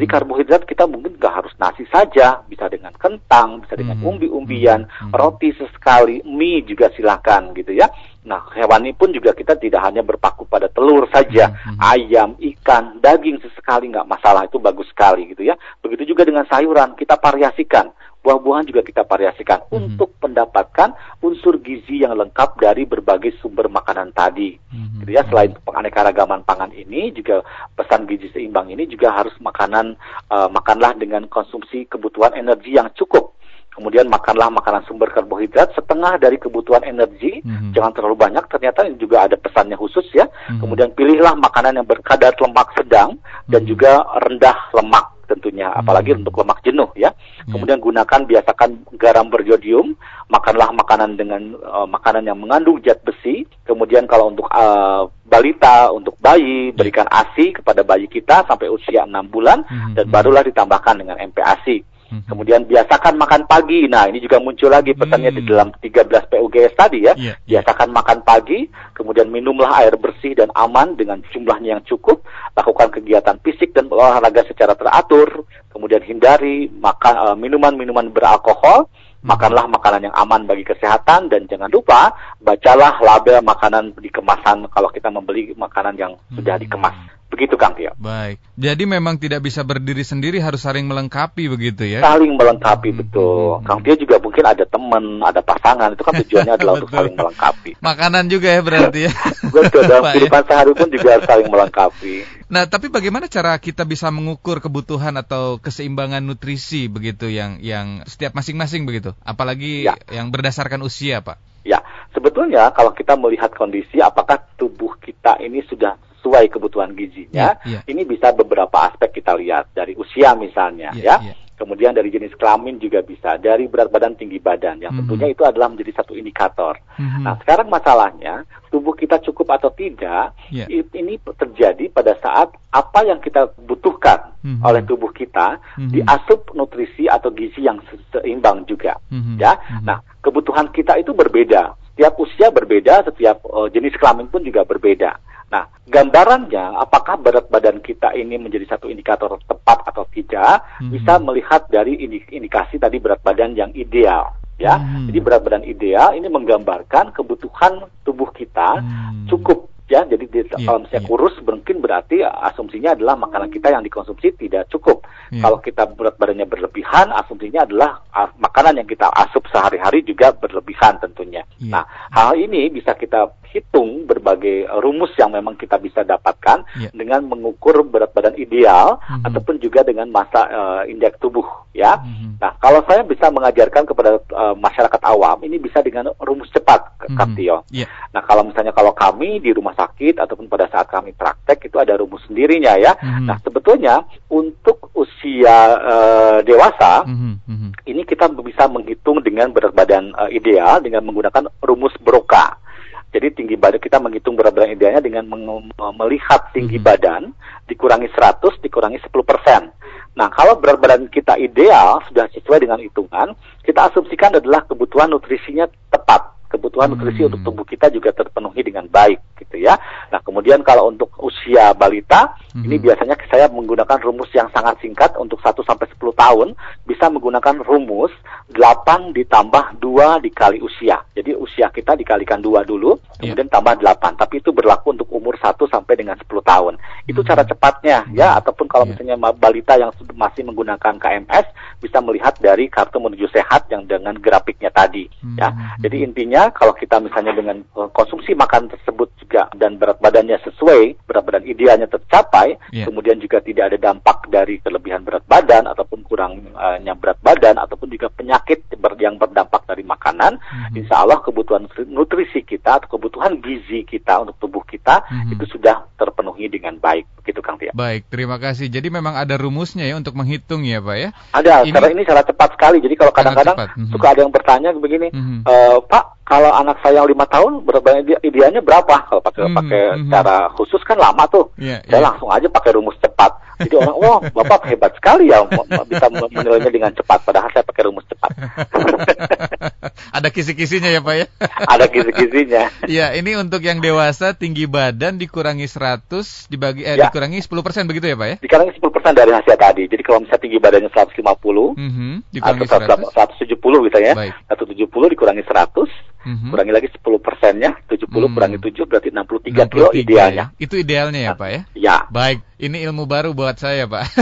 Hmm. Jadi karbohidrat kita mungkin nggak harus nasi saja, bisa dengan kentang, bisa dengan umbi-umbi kemudian hmm. roti sesekali, mie juga silakan gitu ya. Nah, hewani pun juga kita tidak hanya berpaku pada telur saja, hmm. ayam, ikan, daging sesekali nggak masalah itu bagus sekali gitu ya. Begitu juga dengan sayuran kita variasikan buah-buahan juga kita variasikan hmm. untuk mendapatkan unsur gizi yang lengkap dari berbagai sumber makanan tadi. Hmm. Gitu ya, selain penganekaragaman pangan ini juga pesan gizi seimbang ini juga harus makanan uh, makanlah dengan konsumsi kebutuhan energi yang cukup Kemudian makanlah makanan sumber karbohidrat setengah dari kebutuhan energi, mm-hmm. jangan terlalu banyak. Ternyata juga ada pesannya khusus ya. Mm-hmm. Kemudian pilihlah makanan yang berkadar lemak sedang mm-hmm. dan mhm. juga rendah lemak tentunya, apalagi mm-hmm. untuk lemak jenuh ya. Yeah. Kemudian gunakan biasakan garam berjodium, makanlah makanan dengan uh, makanan yang mengandung zat besi. Kemudian kalau untuk uh, balita, untuk bayi, berikan ASI kepada bayi kita sampai usia 6 bulan mm-hmm. dan barulah ditambahkan dengan MPASI. Hmm. Kemudian biasakan makan pagi. Nah, ini juga muncul lagi pesannya hmm. di dalam 13 PUGS tadi ya. Yeah. Biasakan makan pagi, kemudian minumlah air bersih dan aman dengan jumlahnya yang cukup, lakukan kegiatan fisik dan olahraga secara teratur, kemudian hindari makan uh, minuman-minuman beralkohol, hmm. makanlah makanan yang aman bagi kesehatan dan jangan lupa bacalah label makanan di kemasan kalau kita membeli makanan yang sudah hmm. dikemas. Begitu Kang Tio. Baik. Jadi memang tidak bisa berdiri sendiri harus saling melengkapi begitu ya. Saling melengkapi hmm. betul. Hmm. Kang Tio juga mungkin ada teman, ada pasangan itu kan tujuannya adalah untuk saling melengkapi. Makanan juga ya berarti ya. betul dalam ya. kehidupan sehari pun juga harus saling melengkapi. Nah, tapi bagaimana cara kita bisa mengukur kebutuhan atau keseimbangan nutrisi begitu yang yang setiap masing-masing begitu? Apalagi ya. yang berdasarkan usia, Pak. Ya, sebetulnya kalau kita melihat kondisi apakah tubuh kita ini sudah sesuai kebutuhan gizinya. Yeah, yeah. Ini bisa beberapa aspek kita lihat dari usia misalnya yeah, ya. Yeah. Kemudian dari jenis kelamin juga bisa, dari berat badan tinggi badan, yang mm -hmm. tentunya itu adalah menjadi satu indikator. Mm -hmm. Nah, sekarang masalahnya tubuh kita cukup atau tidak, yeah. ini terjadi pada saat apa yang kita butuhkan mm -hmm. oleh tubuh kita mm -hmm. diasup nutrisi atau gizi yang seimbang juga, mm -hmm. ya. Mm -hmm. Nah, kebutuhan kita itu berbeda. Setiap usia berbeda, setiap uh, jenis kelamin pun juga berbeda. Nah, gambarannya apakah berat badan kita ini menjadi satu indikator tepat atau tidak, hmm. bisa melihat dari indikasi tadi berat badan yang ideal. Ya, hmm. jadi berat badan ideal ini menggambarkan kebutuhan tubuh kita hmm. cukup ya jadi di, yeah, kalau misalnya yeah. kurus mungkin berarti asumsinya adalah makanan kita yang dikonsumsi tidak cukup yeah. kalau kita berat badannya berlebihan asumsinya adalah uh, makanan yang kita asup sehari-hari juga berlebihan tentunya yeah. nah hal ini bisa kita hitung berbagai rumus yang memang kita bisa dapatkan yeah. dengan mengukur berat badan ideal mm-hmm. ataupun juga dengan masa uh, indeks tubuh ya. Mm-hmm. Nah, kalau saya bisa mengajarkan kepada uh, masyarakat awam ini bisa dengan rumus cepat mm-hmm. Yeah. Nah, kalau misalnya kalau kami di rumah sakit ataupun pada saat kami praktek itu ada rumus sendirinya ya. Mm-hmm. Nah, sebetulnya untuk usia uh, dewasa mm-hmm. ini kita bisa menghitung dengan berat badan uh, ideal dengan menggunakan rumus Broca. Jadi tinggi badan kita menghitung berat badan idealnya dengan melihat tinggi hmm. badan dikurangi 100 dikurangi 10 persen. Nah kalau berat badan kita ideal sudah sesuai dengan hitungan, kita asumsikan adalah kebutuhan nutrisinya tepat kebutuhan nutrisi untuk tubuh kita juga terpenuhi dengan baik gitu ya. Nah, kemudian kalau untuk usia balita, hmm. ini biasanya saya menggunakan rumus yang sangat singkat untuk 1 sampai 10 tahun bisa menggunakan rumus 8 ditambah 2 dikali usia. Jadi usia kita dikalikan 2 dulu, iya. kemudian yeah. tambah 8. Tapi itu berlaku untuk umur 1 sampai dengan 10 tahun. Itu hmm. cara cepatnya ya ataupun kalau yeah. misalnya balita yang masih menggunakan KMS bisa melihat dari kartu menuju sehat yang dengan grafiknya tadi hmm. ya. Jadi intinya kalau kita misalnya dengan eh, konsumsi makan tersebut juga dan berat badannya sesuai, berat badan idealnya tercapai, yeah. kemudian juga tidak ada dampak dari kelebihan berat badan ataupun kurangnya berat badan ataupun juga penyakit yang berdampak dari makanan, hmm. insya Allah kebutuhan nutrisi kita atau kebutuhan gizi kita untuk tubuh kita hmm. itu sudah terpenuhi dengan baik. Begitu Kang Tia. Baik, terima kasih. Jadi memang ada rumusnya ya untuk menghitung ya Pak ya? Ada, ini... karena ini cara cepat sekali. Jadi kalau kadang-kadang hmm. suka ada yang bertanya begini, hmm. e, Pak kalau anak saya yang lima tahun berapa idealnya berapa kalau pakai hmm, pakai hmm. cara khusus kan lama tuh yeah, saya yeah. langsung aja pakai rumus cepat jadi orang wah bapak hebat sekali ya bisa menilainya dengan cepat padahal saya pakai rumus cepat ada kisi-kisinya ya pak ya ada kisi-kisinya ya ini untuk yang dewasa tinggi badan dikurangi 100 dibagi eh, ya. dikurangi 10% begitu ya pak ya dikurangi 10% dari hasil tadi jadi kalau misalnya tinggi badannya 150 mm -hmm, dikurangi atau 100. 170 gitu ya Baik. 170 dikurangi 100 hmm Kurangi lagi 10 persennya, 70 hmm. kurangi 7 berarti 63, 63 kilo idealnya. Ya. Itu idealnya ya Pak ya? Ya. Baik, ini ilmu baru buat saya Pak.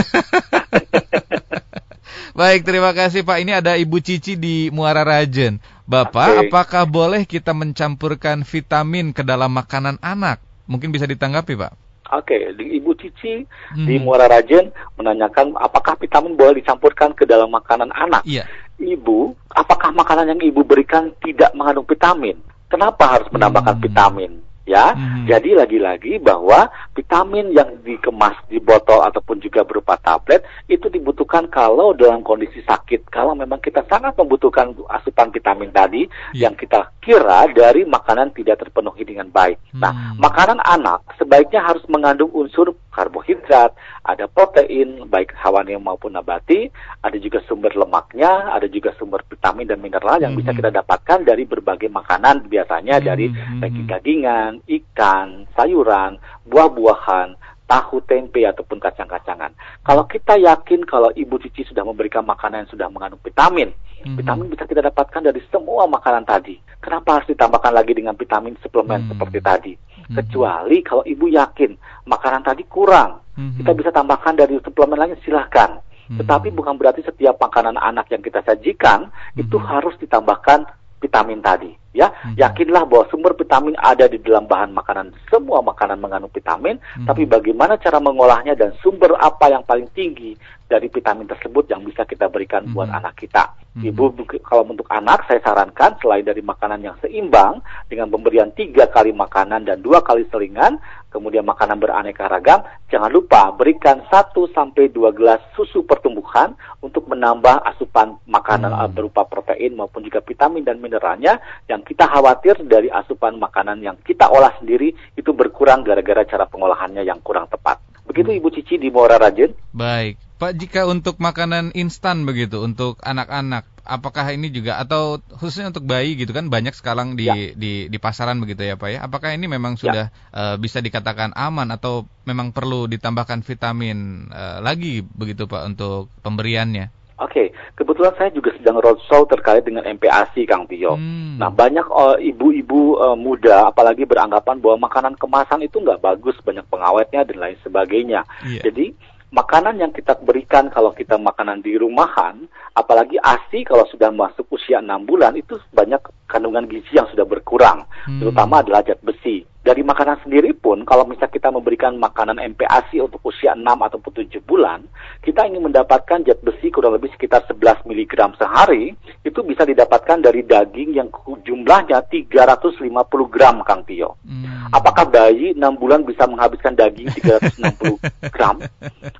Baik, terima kasih Pak. Ini ada Ibu Cici di Muara Rajen. Bapak, okay. apakah boleh kita mencampurkan vitamin ke dalam makanan anak? Mungkin bisa ditanggapi Pak. Oke, okay. Ibu Cici hmm. di Muara Rajen menanyakan apakah vitamin boleh dicampurkan ke dalam makanan anak. Iya ibu, apakah makanan yang ibu berikan tidak mengandung vitamin? Kenapa harus menambahkan hmm. vitamin? ya. Hmm. Jadi lagi-lagi bahwa vitamin yang dikemas di botol ataupun juga berupa tablet itu dibutuhkan kalau dalam kondisi sakit. Kalau memang kita sangat membutuhkan asupan vitamin tadi yeah. yang kita kira dari makanan tidak terpenuhi dengan baik. Nah, hmm. Nah, makanan anak sebaiknya harus mengandung unsur karbohidrat, ada protein baik hewani maupun nabati, ada juga sumber lemaknya, ada juga sumber vitamin dan mineral yang hmm. bisa kita dapatkan dari berbagai makanan biasanya hmm. dari daging-dagingan, ikan, sayuran, buah-buahan, tahu tempe ataupun kacang-kacangan. Kalau kita yakin kalau Ibu Cici sudah memberikan makanan yang sudah mengandung vitamin, hmm. vitamin bisa kita dapatkan dari semua makanan tadi. Kenapa harus ditambahkan lagi dengan vitamin suplemen hmm. seperti tadi? Hmm. Kecuali kalau Ibu yakin makanan tadi kurang, hmm. kita bisa tambahkan dari suplemen lain silahkan. Hmm. Tetapi bukan berarti setiap makanan anak yang kita sajikan hmm. itu harus ditambahkan vitamin tadi ya hmm. yakinlah bahwa sumber vitamin ada di dalam bahan makanan semua makanan mengandung vitamin hmm. tapi bagaimana cara mengolahnya dan sumber apa yang paling tinggi dari vitamin tersebut yang bisa kita berikan hmm. buat anak kita hmm. ibu kalau untuk anak saya sarankan selain dari makanan yang seimbang dengan pemberian tiga kali makanan dan dua kali selingan kemudian makanan beraneka ragam jangan lupa berikan 1 sampai dua gelas susu pertumbuhan untuk menambah asupan makanan hmm. berupa protein maupun juga vitamin dan mineralnya yang yang kita khawatir dari asupan makanan yang kita olah sendiri itu berkurang gara-gara cara pengolahannya yang kurang tepat. Begitu Ibu Cici di Muara Rajin. Baik. Pak, jika untuk makanan instan begitu untuk anak-anak, apakah ini juga atau khususnya untuk bayi gitu kan banyak sekarang di ya. di di pasaran begitu ya Pak ya? Apakah ini memang ya. sudah ya. uh, bisa dikatakan aman atau memang perlu ditambahkan vitamin uh, lagi begitu Pak untuk pemberiannya? Oke, okay. kebetulan saya juga sedang roadshow terkait dengan MPASI, Kang Tio. Hmm. Nah, banyak uh, ibu-ibu uh, muda, apalagi beranggapan bahwa makanan kemasan itu nggak bagus, banyak pengawetnya dan lain sebagainya. Yeah. Jadi, makanan yang kita berikan kalau kita makanan di rumahan, apalagi ASI kalau sudah masuk usia 6 bulan, itu banyak kandungan gizi yang sudah berkurang, hmm. terutama adalah zat besi dari makanan sendiri pun kalau misalnya kita memberikan makanan MPASI untuk usia 6 ataupun 7 bulan, kita ingin mendapatkan zat besi kurang lebih sekitar 11 mg sehari, itu bisa didapatkan dari daging yang jumlahnya 350 gram Kang Tio. Hmm. Apakah bayi 6 bulan bisa menghabiskan daging 360 gram?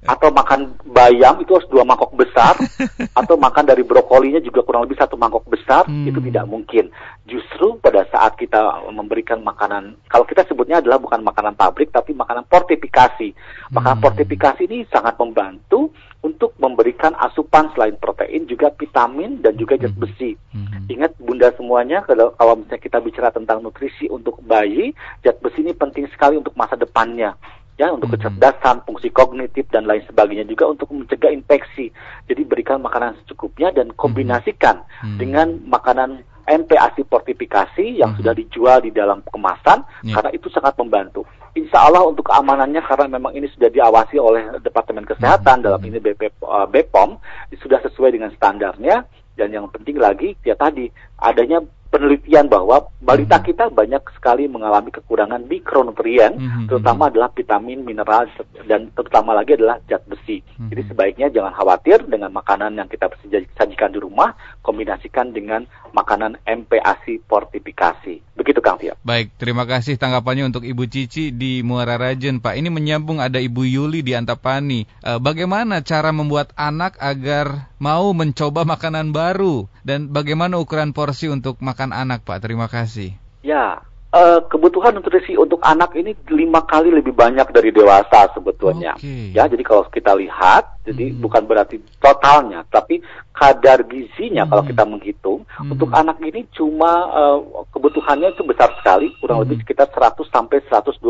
Atau makan bayam itu harus dua mangkok besar? Atau makan dari brokolinya juga kurang lebih satu mangkok besar, hmm. itu tidak mungkin. Justru pada saat kita memberikan makanan, kalau kita sebutnya adalah bukan makanan pabrik, tapi makanan fortifikasi. Makanan hmm. fortifikasi ini sangat membantu untuk memberikan asupan selain protein juga vitamin dan juga zat hmm. besi. Hmm. Ingat bunda semuanya kalau, kalau misalnya kita bicara tentang nutrisi untuk bayi, zat besi ini penting sekali untuk masa depannya ya untuk mm-hmm. kecerdasan, fungsi kognitif dan lain sebagainya juga untuk mencegah infeksi. Jadi berikan makanan secukupnya dan kombinasikan mm-hmm. dengan makanan MPASI fortifikasi yang mm-hmm. sudah dijual di dalam kemasan yeah. karena itu sangat membantu. Insya Allah untuk keamanannya karena memang ini sudah diawasi oleh Departemen Kesehatan mm-hmm. dalam ini BP, uh, BPOM sudah sesuai dengan standarnya dan yang penting lagi ya tadi adanya penelitian bahwa balita hmm. kita banyak sekali mengalami kekurangan mikronutrien, hmm. terutama adalah vitamin, mineral, dan terutama lagi adalah zat besi. Hmm. Jadi sebaiknya jangan khawatir dengan makanan yang kita sajikan di rumah, kombinasikan dengan makanan MPASI fortifikasi. Begitu Kang Tio. Baik, terima kasih tanggapannya untuk Ibu Cici di Muara Rajen, Pak. Ini menyambung ada Ibu Yuli di Antapani. E, bagaimana cara membuat anak agar mau mencoba makanan baru dan bagaimana ukuran porsi untuk makan anak, Pak? Terima kasih. Ya, uh, kebutuhan nutrisi untuk anak ini lima kali lebih banyak dari dewasa sebetulnya. Okay. Ya, jadi kalau kita lihat, jadi hmm. bukan berarti totalnya, tapi kadar gizinya hmm. kalau kita menghitung hmm. untuk anak ini cuma uh, kebutuhannya itu besar sekali, kurang hmm. lebih sekitar 100 sampai 125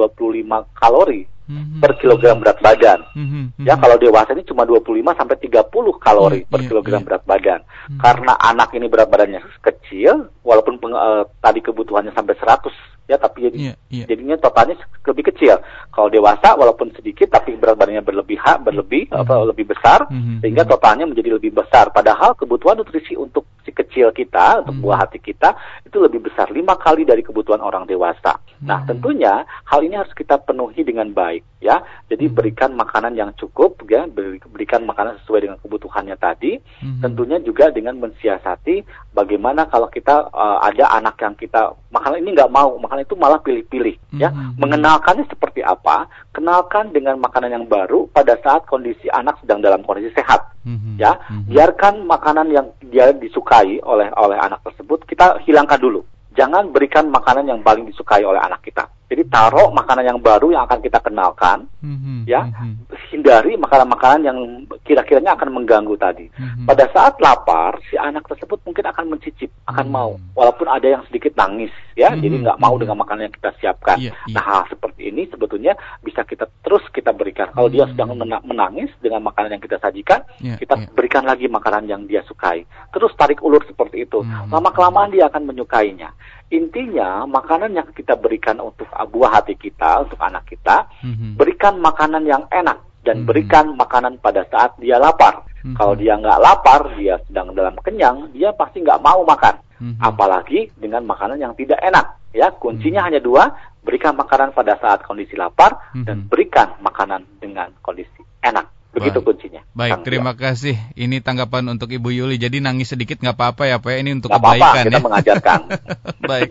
kalori hmm. per kilogram berat badan. Hmm. Ya, kalau dewasa ini cuma 25 sampai 30 kalori yeah, per yeah, kilogram yeah. berat badan. Hmm. Karena anak ini berat badannya kecil, walaupun peng, uh, tadi kebutuhannya sampai 100 ya tapi jadi yeah, yeah. jadinya totalnya lebih kecil. Kalau dewasa walaupun sedikit tapi berat badannya berlebih berlebih mm -hmm. apa lebih besar mm -hmm. sehingga totalnya menjadi lebih besar. Padahal kebutuhan nutrisi untuk si kecil kita untuk mm -hmm. buah hati kita itu lebih besar lima kali dari kebutuhan orang dewasa. Mm -hmm. Nah tentunya hal ini harus kita penuhi dengan baik ya. Jadi mm -hmm. berikan makanan yang cukup ya berikan makanan sesuai dengan kebutuhannya tadi. Mm -hmm. Tentunya juga dengan mensiasati bagaimana kalau kita uh, ada anak yang kita makanan ini nggak mau makanan itu malah pilih-pilih ya mm-hmm. mengenalkannya seperti apa kenalkan dengan makanan yang baru pada saat kondisi anak sedang dalam kondisi sehat mm-hmm. ya mm-hmm. biarkan makanan yang dia disukai oleh oleh anak tersebut kita hilangkan dulu jangan berikan makanan yang paling disukai oleh anak kita jadi taruh makanan yang baru yang akan kita kenalkan, mm-hmm. ya. Mm-hmm. Hindari makanan-makanan yang kira-kiranya akan mengganggu tadi. Mm-hmm. Pada saat lapar, si anak tersebut mungkin akan mencicip, akan mm-hmm. mau, walaupun ada yang sedikit nangis, ya. Mm-hmm. Jadi nggak mau mm-hmm. dengan makanan yang kita siapkan. Yeah, yeah. Nah, hal seperti ini sebetulnya bisa kita terus kita berikan. Kalau mm-hmm. dia sedang menangis dengan makanan yang kita sajikan, yeah, kita yeah. berikan lagi makanan yang dia sukai. Terus tarik ulur seperti itu. Mm-hmm. Lama kelamaan dia akan menyukainya. Intinya makanan yang kita berikan untuk buah hati kita, untuk anak kita, mm-hmm. berikan makanan yang enak dan mm-hmm. berikan makanan pada saat dia lapar. Mm-hmm. Kalau dia nggak lapar, dia sedang dalam kenyang, dia pasti nggak mau makan. Mm-hmm. Apalagi dengan makanan yang tidak enak. Ya, kuncinya mm-hmm. hanya dua: berikan makanan pada saat kondisi lapar mm-hmm. dan berikan makanan dengan kondisi enak. Begitu Baik. kuncinya. Baik, terima kasih. Ini tanggapan untuk Ibu Yuli. Jadi nangis sedikit nggak apa-apa ya Pak. Ini untuk gak kebaikan apa -apa, kita ya. mengajarkan. Baik.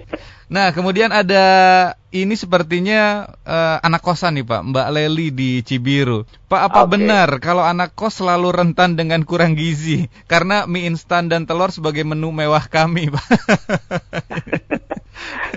Nah, kemudian ada ini sepertinya uh, anak kosan nih Pak, Mbak Leli di Cibiru. Pak, apa okay. benar kalau anak kos selalu rentan dengan kurang gizi? Karena mie instan dan telur sebagai menu mewah kami, Pak.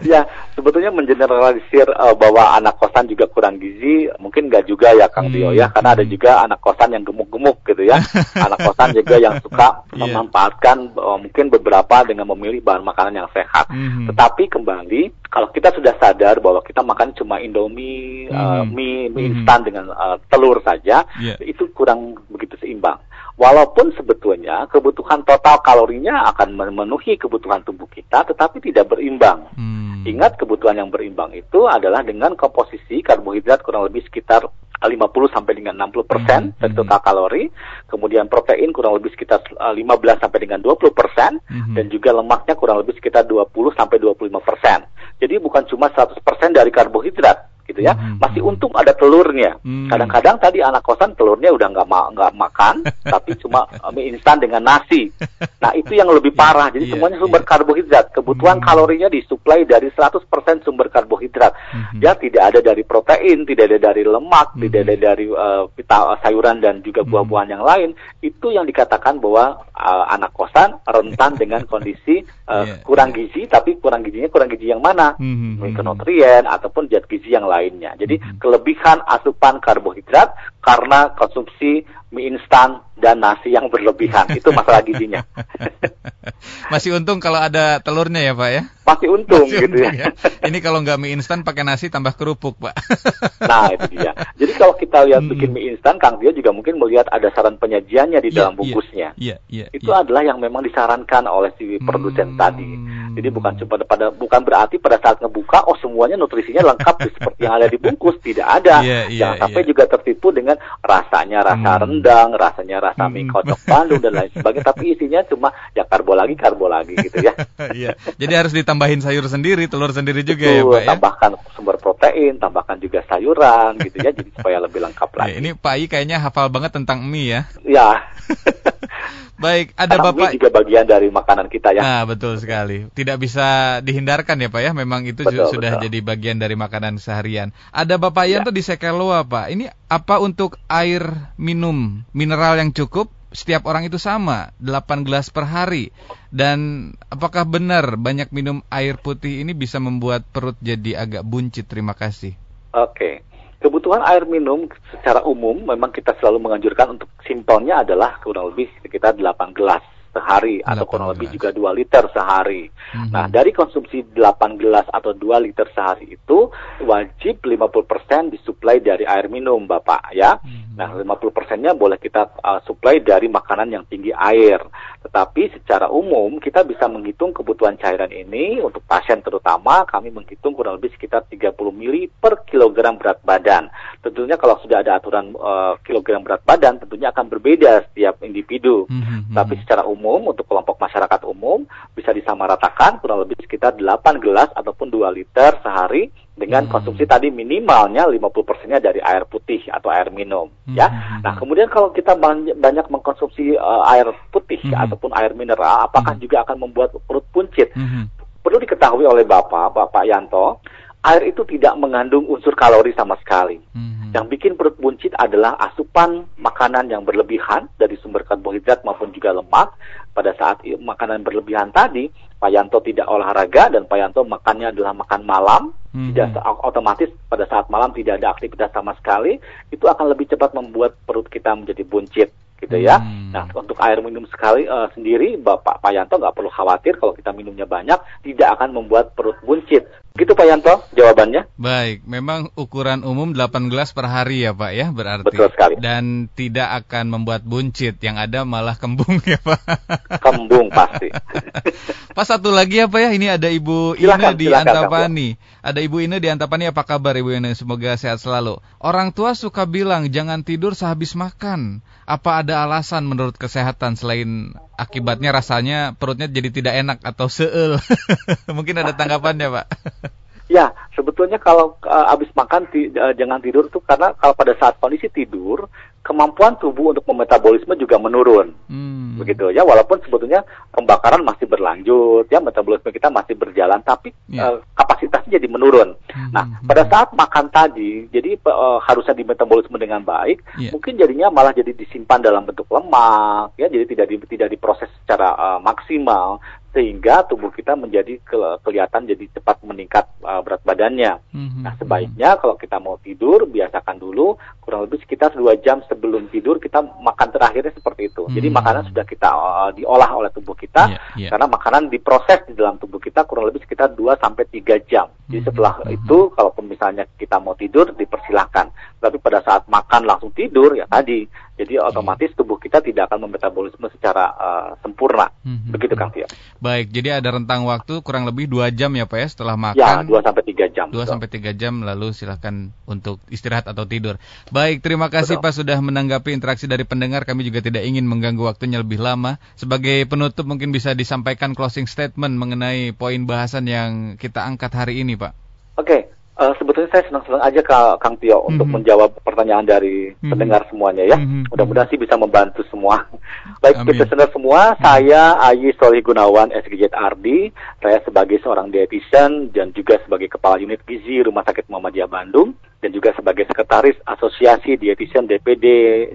ya sebetulnya mengeneralisir uh, bahwa anak kosan juga kurang gizi mungkin nggak juga ya Kang hmm. Tio ya karena ada juga anak kosan yang gemuk-gemuk gitu ya anak kosan juga yang suka yeah. memanfaatkan uh, mungkin beberapa dengan memilih bahan makanan yang sehat hmm. tetapi kembali kalau kita sudah sadar bahwa kita makan cuma indomie hmm. uh, mie mie hmm. instan dengan uh, telur saja yeah. itu kurang begitu seimbang Walaupun sebetulnya kebutuhan total kalorinya akan memenuhi kebutuhan tubuh kita, tetapi tidak berimbang. Hmm. Ingat kebutuhan yang berimbang itu adalah dengan komposisi karbohidrat kurang lebih sekitar 50 sampai dengan 60 persen hmm. dari total kalori, kemudian protein kurang lebih sekitar 15 sampai dengan 20 persen, hmm. dan juga lemaknya kurang lebih sekitar 20 sampai 25 persen. Jadi bukan cuma 100 persen dari karbohidrat, gitu ya. Hmm. Masih untung ada telurnya. Hmm. Kadang-kadang tadi anak kosan telurnya udah nggak ma nggak makan, tapi cuma mie instan dengan nasi. Nah itu yang lebih parah. Jadi yeah, semuanya sumber yeah. karbohidrat. Kebutuhan hmm. kalorinya disuplai dari 100% sumber karbohidrat. Hmm. Ya tidak ada dari protein, tidak ada dari lemak, hmm. tidak ada dari uh, sayuran dan juga hmm. buah-buahan yang lain. Itu yang dikatakan bahwa uh, anak kosan rentan dengan kondisi uh, yeah. kurang gizi, tapi kurang gizinya kurang gizi yang mana? Hmm. Mikronutrien ataupun zat gizi yang lainnya. Jadi hmm. kelebihan asupan karbohidrat karena konsumsi mie instan dan nasi yang berlebihan. Itu masalah gizinya. Masih untung kalau ada telurnya ya Pak ya? Masih untung Masih gitu ya. ya. Ini kalau nggak mie instan pakai nasi tambah kerupuk Pak. nah itu dia. Jadi kalau kita lihat hmm. bikin mie instan, Kang Tio juga mungkin melihat ada saran penyajiannya di yeah, dalam iya. bungkusnya. Yeah, yeah, yeah, itu yeah. adalah yang memang disarankan oleh si produsen hmm. tadi. Jadi bukan cuma pada bukan berarti pada saat ngebuka oh semuanya nutrisinya lengkap seperti yang ada di bungkus tidak ada. Yeah, yeah, Jangan sampai yeah. juga tertipu dengan rasanya rasa hmm. Rendang, rasanya rasa mie hmm. kocok Bandung dan lain sebagainya tapi isinya cuma ya karbo lagi karbo lagi gitu ya. Iya. Jadi harus ditambahin sayur sendiri, telur sendiri juga ya, Pak ya. Tambahkan sumber protein, tambahkan juga sayuran gitu ya jadi supaya lebih lengkap lagi. Ya, ini Pak I kayaknya hafal banget tentang mie ya. Iya. Baik, ada Karena Bapak. Juga bagian dari makanan kita ya. Nah, betul sekali. Tidak bisa dihindarkan ya Pak ya, memang itu betul, sudah betul. jadi bagian dari makanan seharian. Ada Bapak Yanto ya. di Sekeloa Pak. Ini apa untuk air minum mineral yang cukup? Setiap orang itu sama, 8 gelas per hari. Dan apakah benar banyak minum air putih ini bisa membuat perut jadi agak buncit? Terima kasih. Oke. Kebutuhan air minum secara umum memang kita selalu menganjurkan untuk simpelnya adalah kurang lebih sekitar 8 gelas sehari atau kurang lebih juga 2 liter sehari. Mm-hmm. Nah, dari konsumsi 8 gelas atau 2 liter sehari itu wajib 50% disuplai dari air minum, Bapak ya. Mm-hmm. Nah, 50%-nya boleh kita uh, suplai dari makanan yang tinggi air. Tetapi secara umum kita bisa menghitung kebutuhan cairan ini untuk pasien terutama kami menghitung kurang lebih sekitar 30 mili per kilogram berat badan. Tentunya kalau sudah ada aturan uh, kilogram berat badan tentunya akan berbeda setiap individu. Mm-hmm. Tapi secara umum umum untuk kelompok masyarakat umum bisa disamaratakan kurang lebih sekitar 8 gelas ataupun 2 liter sehari dengan hmm. konsumsi tadi minimalnya 50%-nya dari air putih atau air minum hmm. ya. Nah, kemudian kalau kita banyak, banyak mengkonsumsi uh, air putih hmm. ataupun air mineral apakah hmm. juga akan membuat perut puncit? Hmm. Perlu diketahui oleh Bapak, Bapak Yanto, air itu tidak mengandung unsur kalori sama sekali. Hmm. Yang bikin perut buncit adalah asupan makanan yang berlebihan dari sumber karbohidrat maupun juga lemak. Pada saat makanan berlebihan tadi, Pak Yanto tidak olahraga dan Pak Yanto makannya adalah makan malam. Hmm. Tidak otomatis pada saat malam tidak ada aktivitas sama sekali, itu akan lebih cepat membuat perut kita menjadi buncit gitu ya. Hmm. Nah, untuk air minum sekali uh, sendiri, Bapak Pak Yanto nggak perlu khawatir kalau kita minumnya banyak, tidak akan membuat perut buncit. Gitu Pak Yanto, jawabannya. Baik, memang ukuran umum 8 gelas per hari ya Pak ya, berarti. Betul sekali. Dan tidak akan membuat buncit, yang ada malah kembung ya Pak. Kembung pasti. Pak satu lagi ya Pak ya, ini ada Ibu Ine di silakan, Antapani. Ada Ibu Ine di Antapani, apa kabar Ibu Ine? Semoga sehat selalu. Orang tua suka bilang jangan tidur sehabis makan. Apa ada alasan menurut kesehatan selain akibatnya rasanya perutnya jadi tidak enak atau seel? Mungkin ada tanggapannya Pak. Ya, sebetulnya kalau uh, habis makan uh, jangan tidur tuh karena kalau pada saat kondisi tidur kemampuan tubuh untuk memetabolisme juga menurun. Hmm. Begitu ya, walaupun sebetulnya pembakaran masih berlanjut ya, metabolisme kita masih berjalan tapi yeah. uh, kapasitasnya jadi menurun. Hmm. Nah, pada saat makan tadi jadi uh, harusnya di metabolisme dengan baik, yeah. mungkin jadinya malah jadi disimpan dalam bentuk lemak ya, jadi tidak di, tidak diproses secara uh, maksimal sehingga tubuh kita menjadi ke kelihatan jadi cepat meningkat uh, berat badannya. Mm-hmm. Nah sebaiknya kalau kita mau tidur biasakan dulu kurang lebih sekitar dua jam sebelum tidur kita makan terakhirnya seperti itu. Mm-hmm. Jadi makanan sudah kita uh, diolah oleh tubuh kita yeah, yeah. karena makanan diproses di dalam tubuh kita kurang lebih sekitar 2 sampai tiga jam. Jadi mm-hmm. setelah mm-hmm. itu kalau misalnya kita mau tidur dipersilahkan. Tapi pada saat makan langsung tidur ya tadi jadi otomatis tubuh kita tidak akan memetabolisme secara uh, sempurna. Mm-hmm. Begitu Kang Tio. Baik, jadi ada rentang waktu kurang lebih dua jam ya Pak ya setelah makan. Ya, dua sampai tiga jam. Dua sampai tiga jam lalu silahkan untuk istirahat atau tidur. Baik, terima kasih betul. Pak sudah menanggapi interaksi dari pendengar. Kami juga tidak ingin mengganggu waktunya lebih lama. Sebagai penutup mungkin bisa disampaikan closing statement mengenai poin bahasan yang kita angkat hari ini Pak. Oke, Uh, sebetulnya saya senang-senang aja Kak Kang Tio mm-hmm. untuk menjawab pertanyaan dari mm-hmm. pendengar semuanya ya. Mm-hmm. Mudah-mudahan sih bisa membantu semua. Baik kita listener semua, mm-hmm. saya Ayi Solih Gunawan SGJ Ardi. Saya sebagai seorang dietitian dan juga sebagai kepala unit gizi Rumah Sakit Muhammadiyah Bandung dan juga sebagai sekretaris Asosiasi Dietitian DPD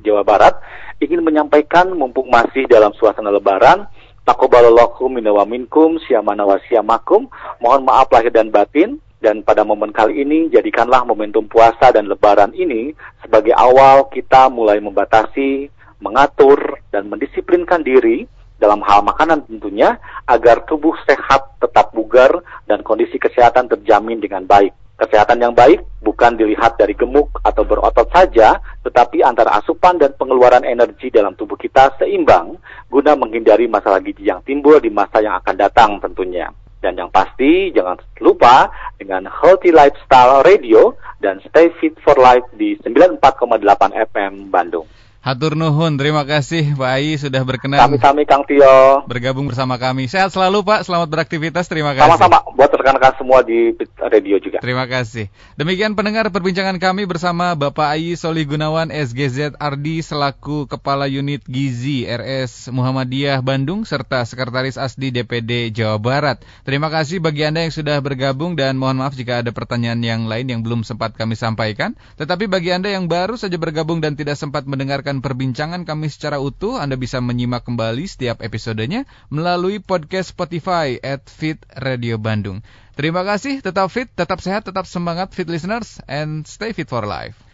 Jawa Barat ingin menyampaikan mumpung masih dalam suasana lebaran Takobalallahu minna wa minkum syamana wa syamakum. Mohon maaf lahir dan batin dan pada momen kali ini, jadikanlah momentum puasa dan lebaran ini sebagai awal kita mulai membatasi, mengatur, dan mendisiplinkan diri dalam hal makanan tentunya, agar tubuh sehat, tetap bugar, dan kondisi kesehatan terjamin dengan baik. Kesehatan yang baik bukan dilihat dari gemuk atau berotot saja, tetapi antara asupan dan pengeluaran energi dalam tubuh kita seimbang guna menghindari masalah gizi yang timbul di masa yang akan datang tentunya. Dan yang pasti jangan lupa dengan Healthy Lifestyle Radio dan Stay Fit for Life di 94,8 FM Bandung. Hatur nuhun, terima kasih Pak Ai sudah berkenan. Kami-kami Kang Tio. Bergabung bersama kami. Sehat selalu Pak, selamat beraktivitas, terima kasih. Sama-sama, buat rekan-rekan semua di radio juga. Terima kasih. Demikian pendengar perbincangan kami bersama Bapak Ai Soli Gunawan SGZ Ardi selaku Kepala Unit Gizi RS Muhammadiyah Bandung serta Sekretaris ASDI DPD Jawa Barat. Terima kasih bagi Anda yang sudah bergabung dan mohon maaf jika ada pertanyaan yang lain yang belum sempat kami sampaikan. Tetapi bagi Anda yang baru saja bergabung dan tidak sempat mendengarkan mendengarkan perbincangan kami secara utuh, Anda bisa menyimak kembali setiap episodenya melalui podcast Spotify at Fit Radio Bandung. Terima kasih, tetap fit, tetap sehat, tetap semangat fit listeners, and stay fit for life.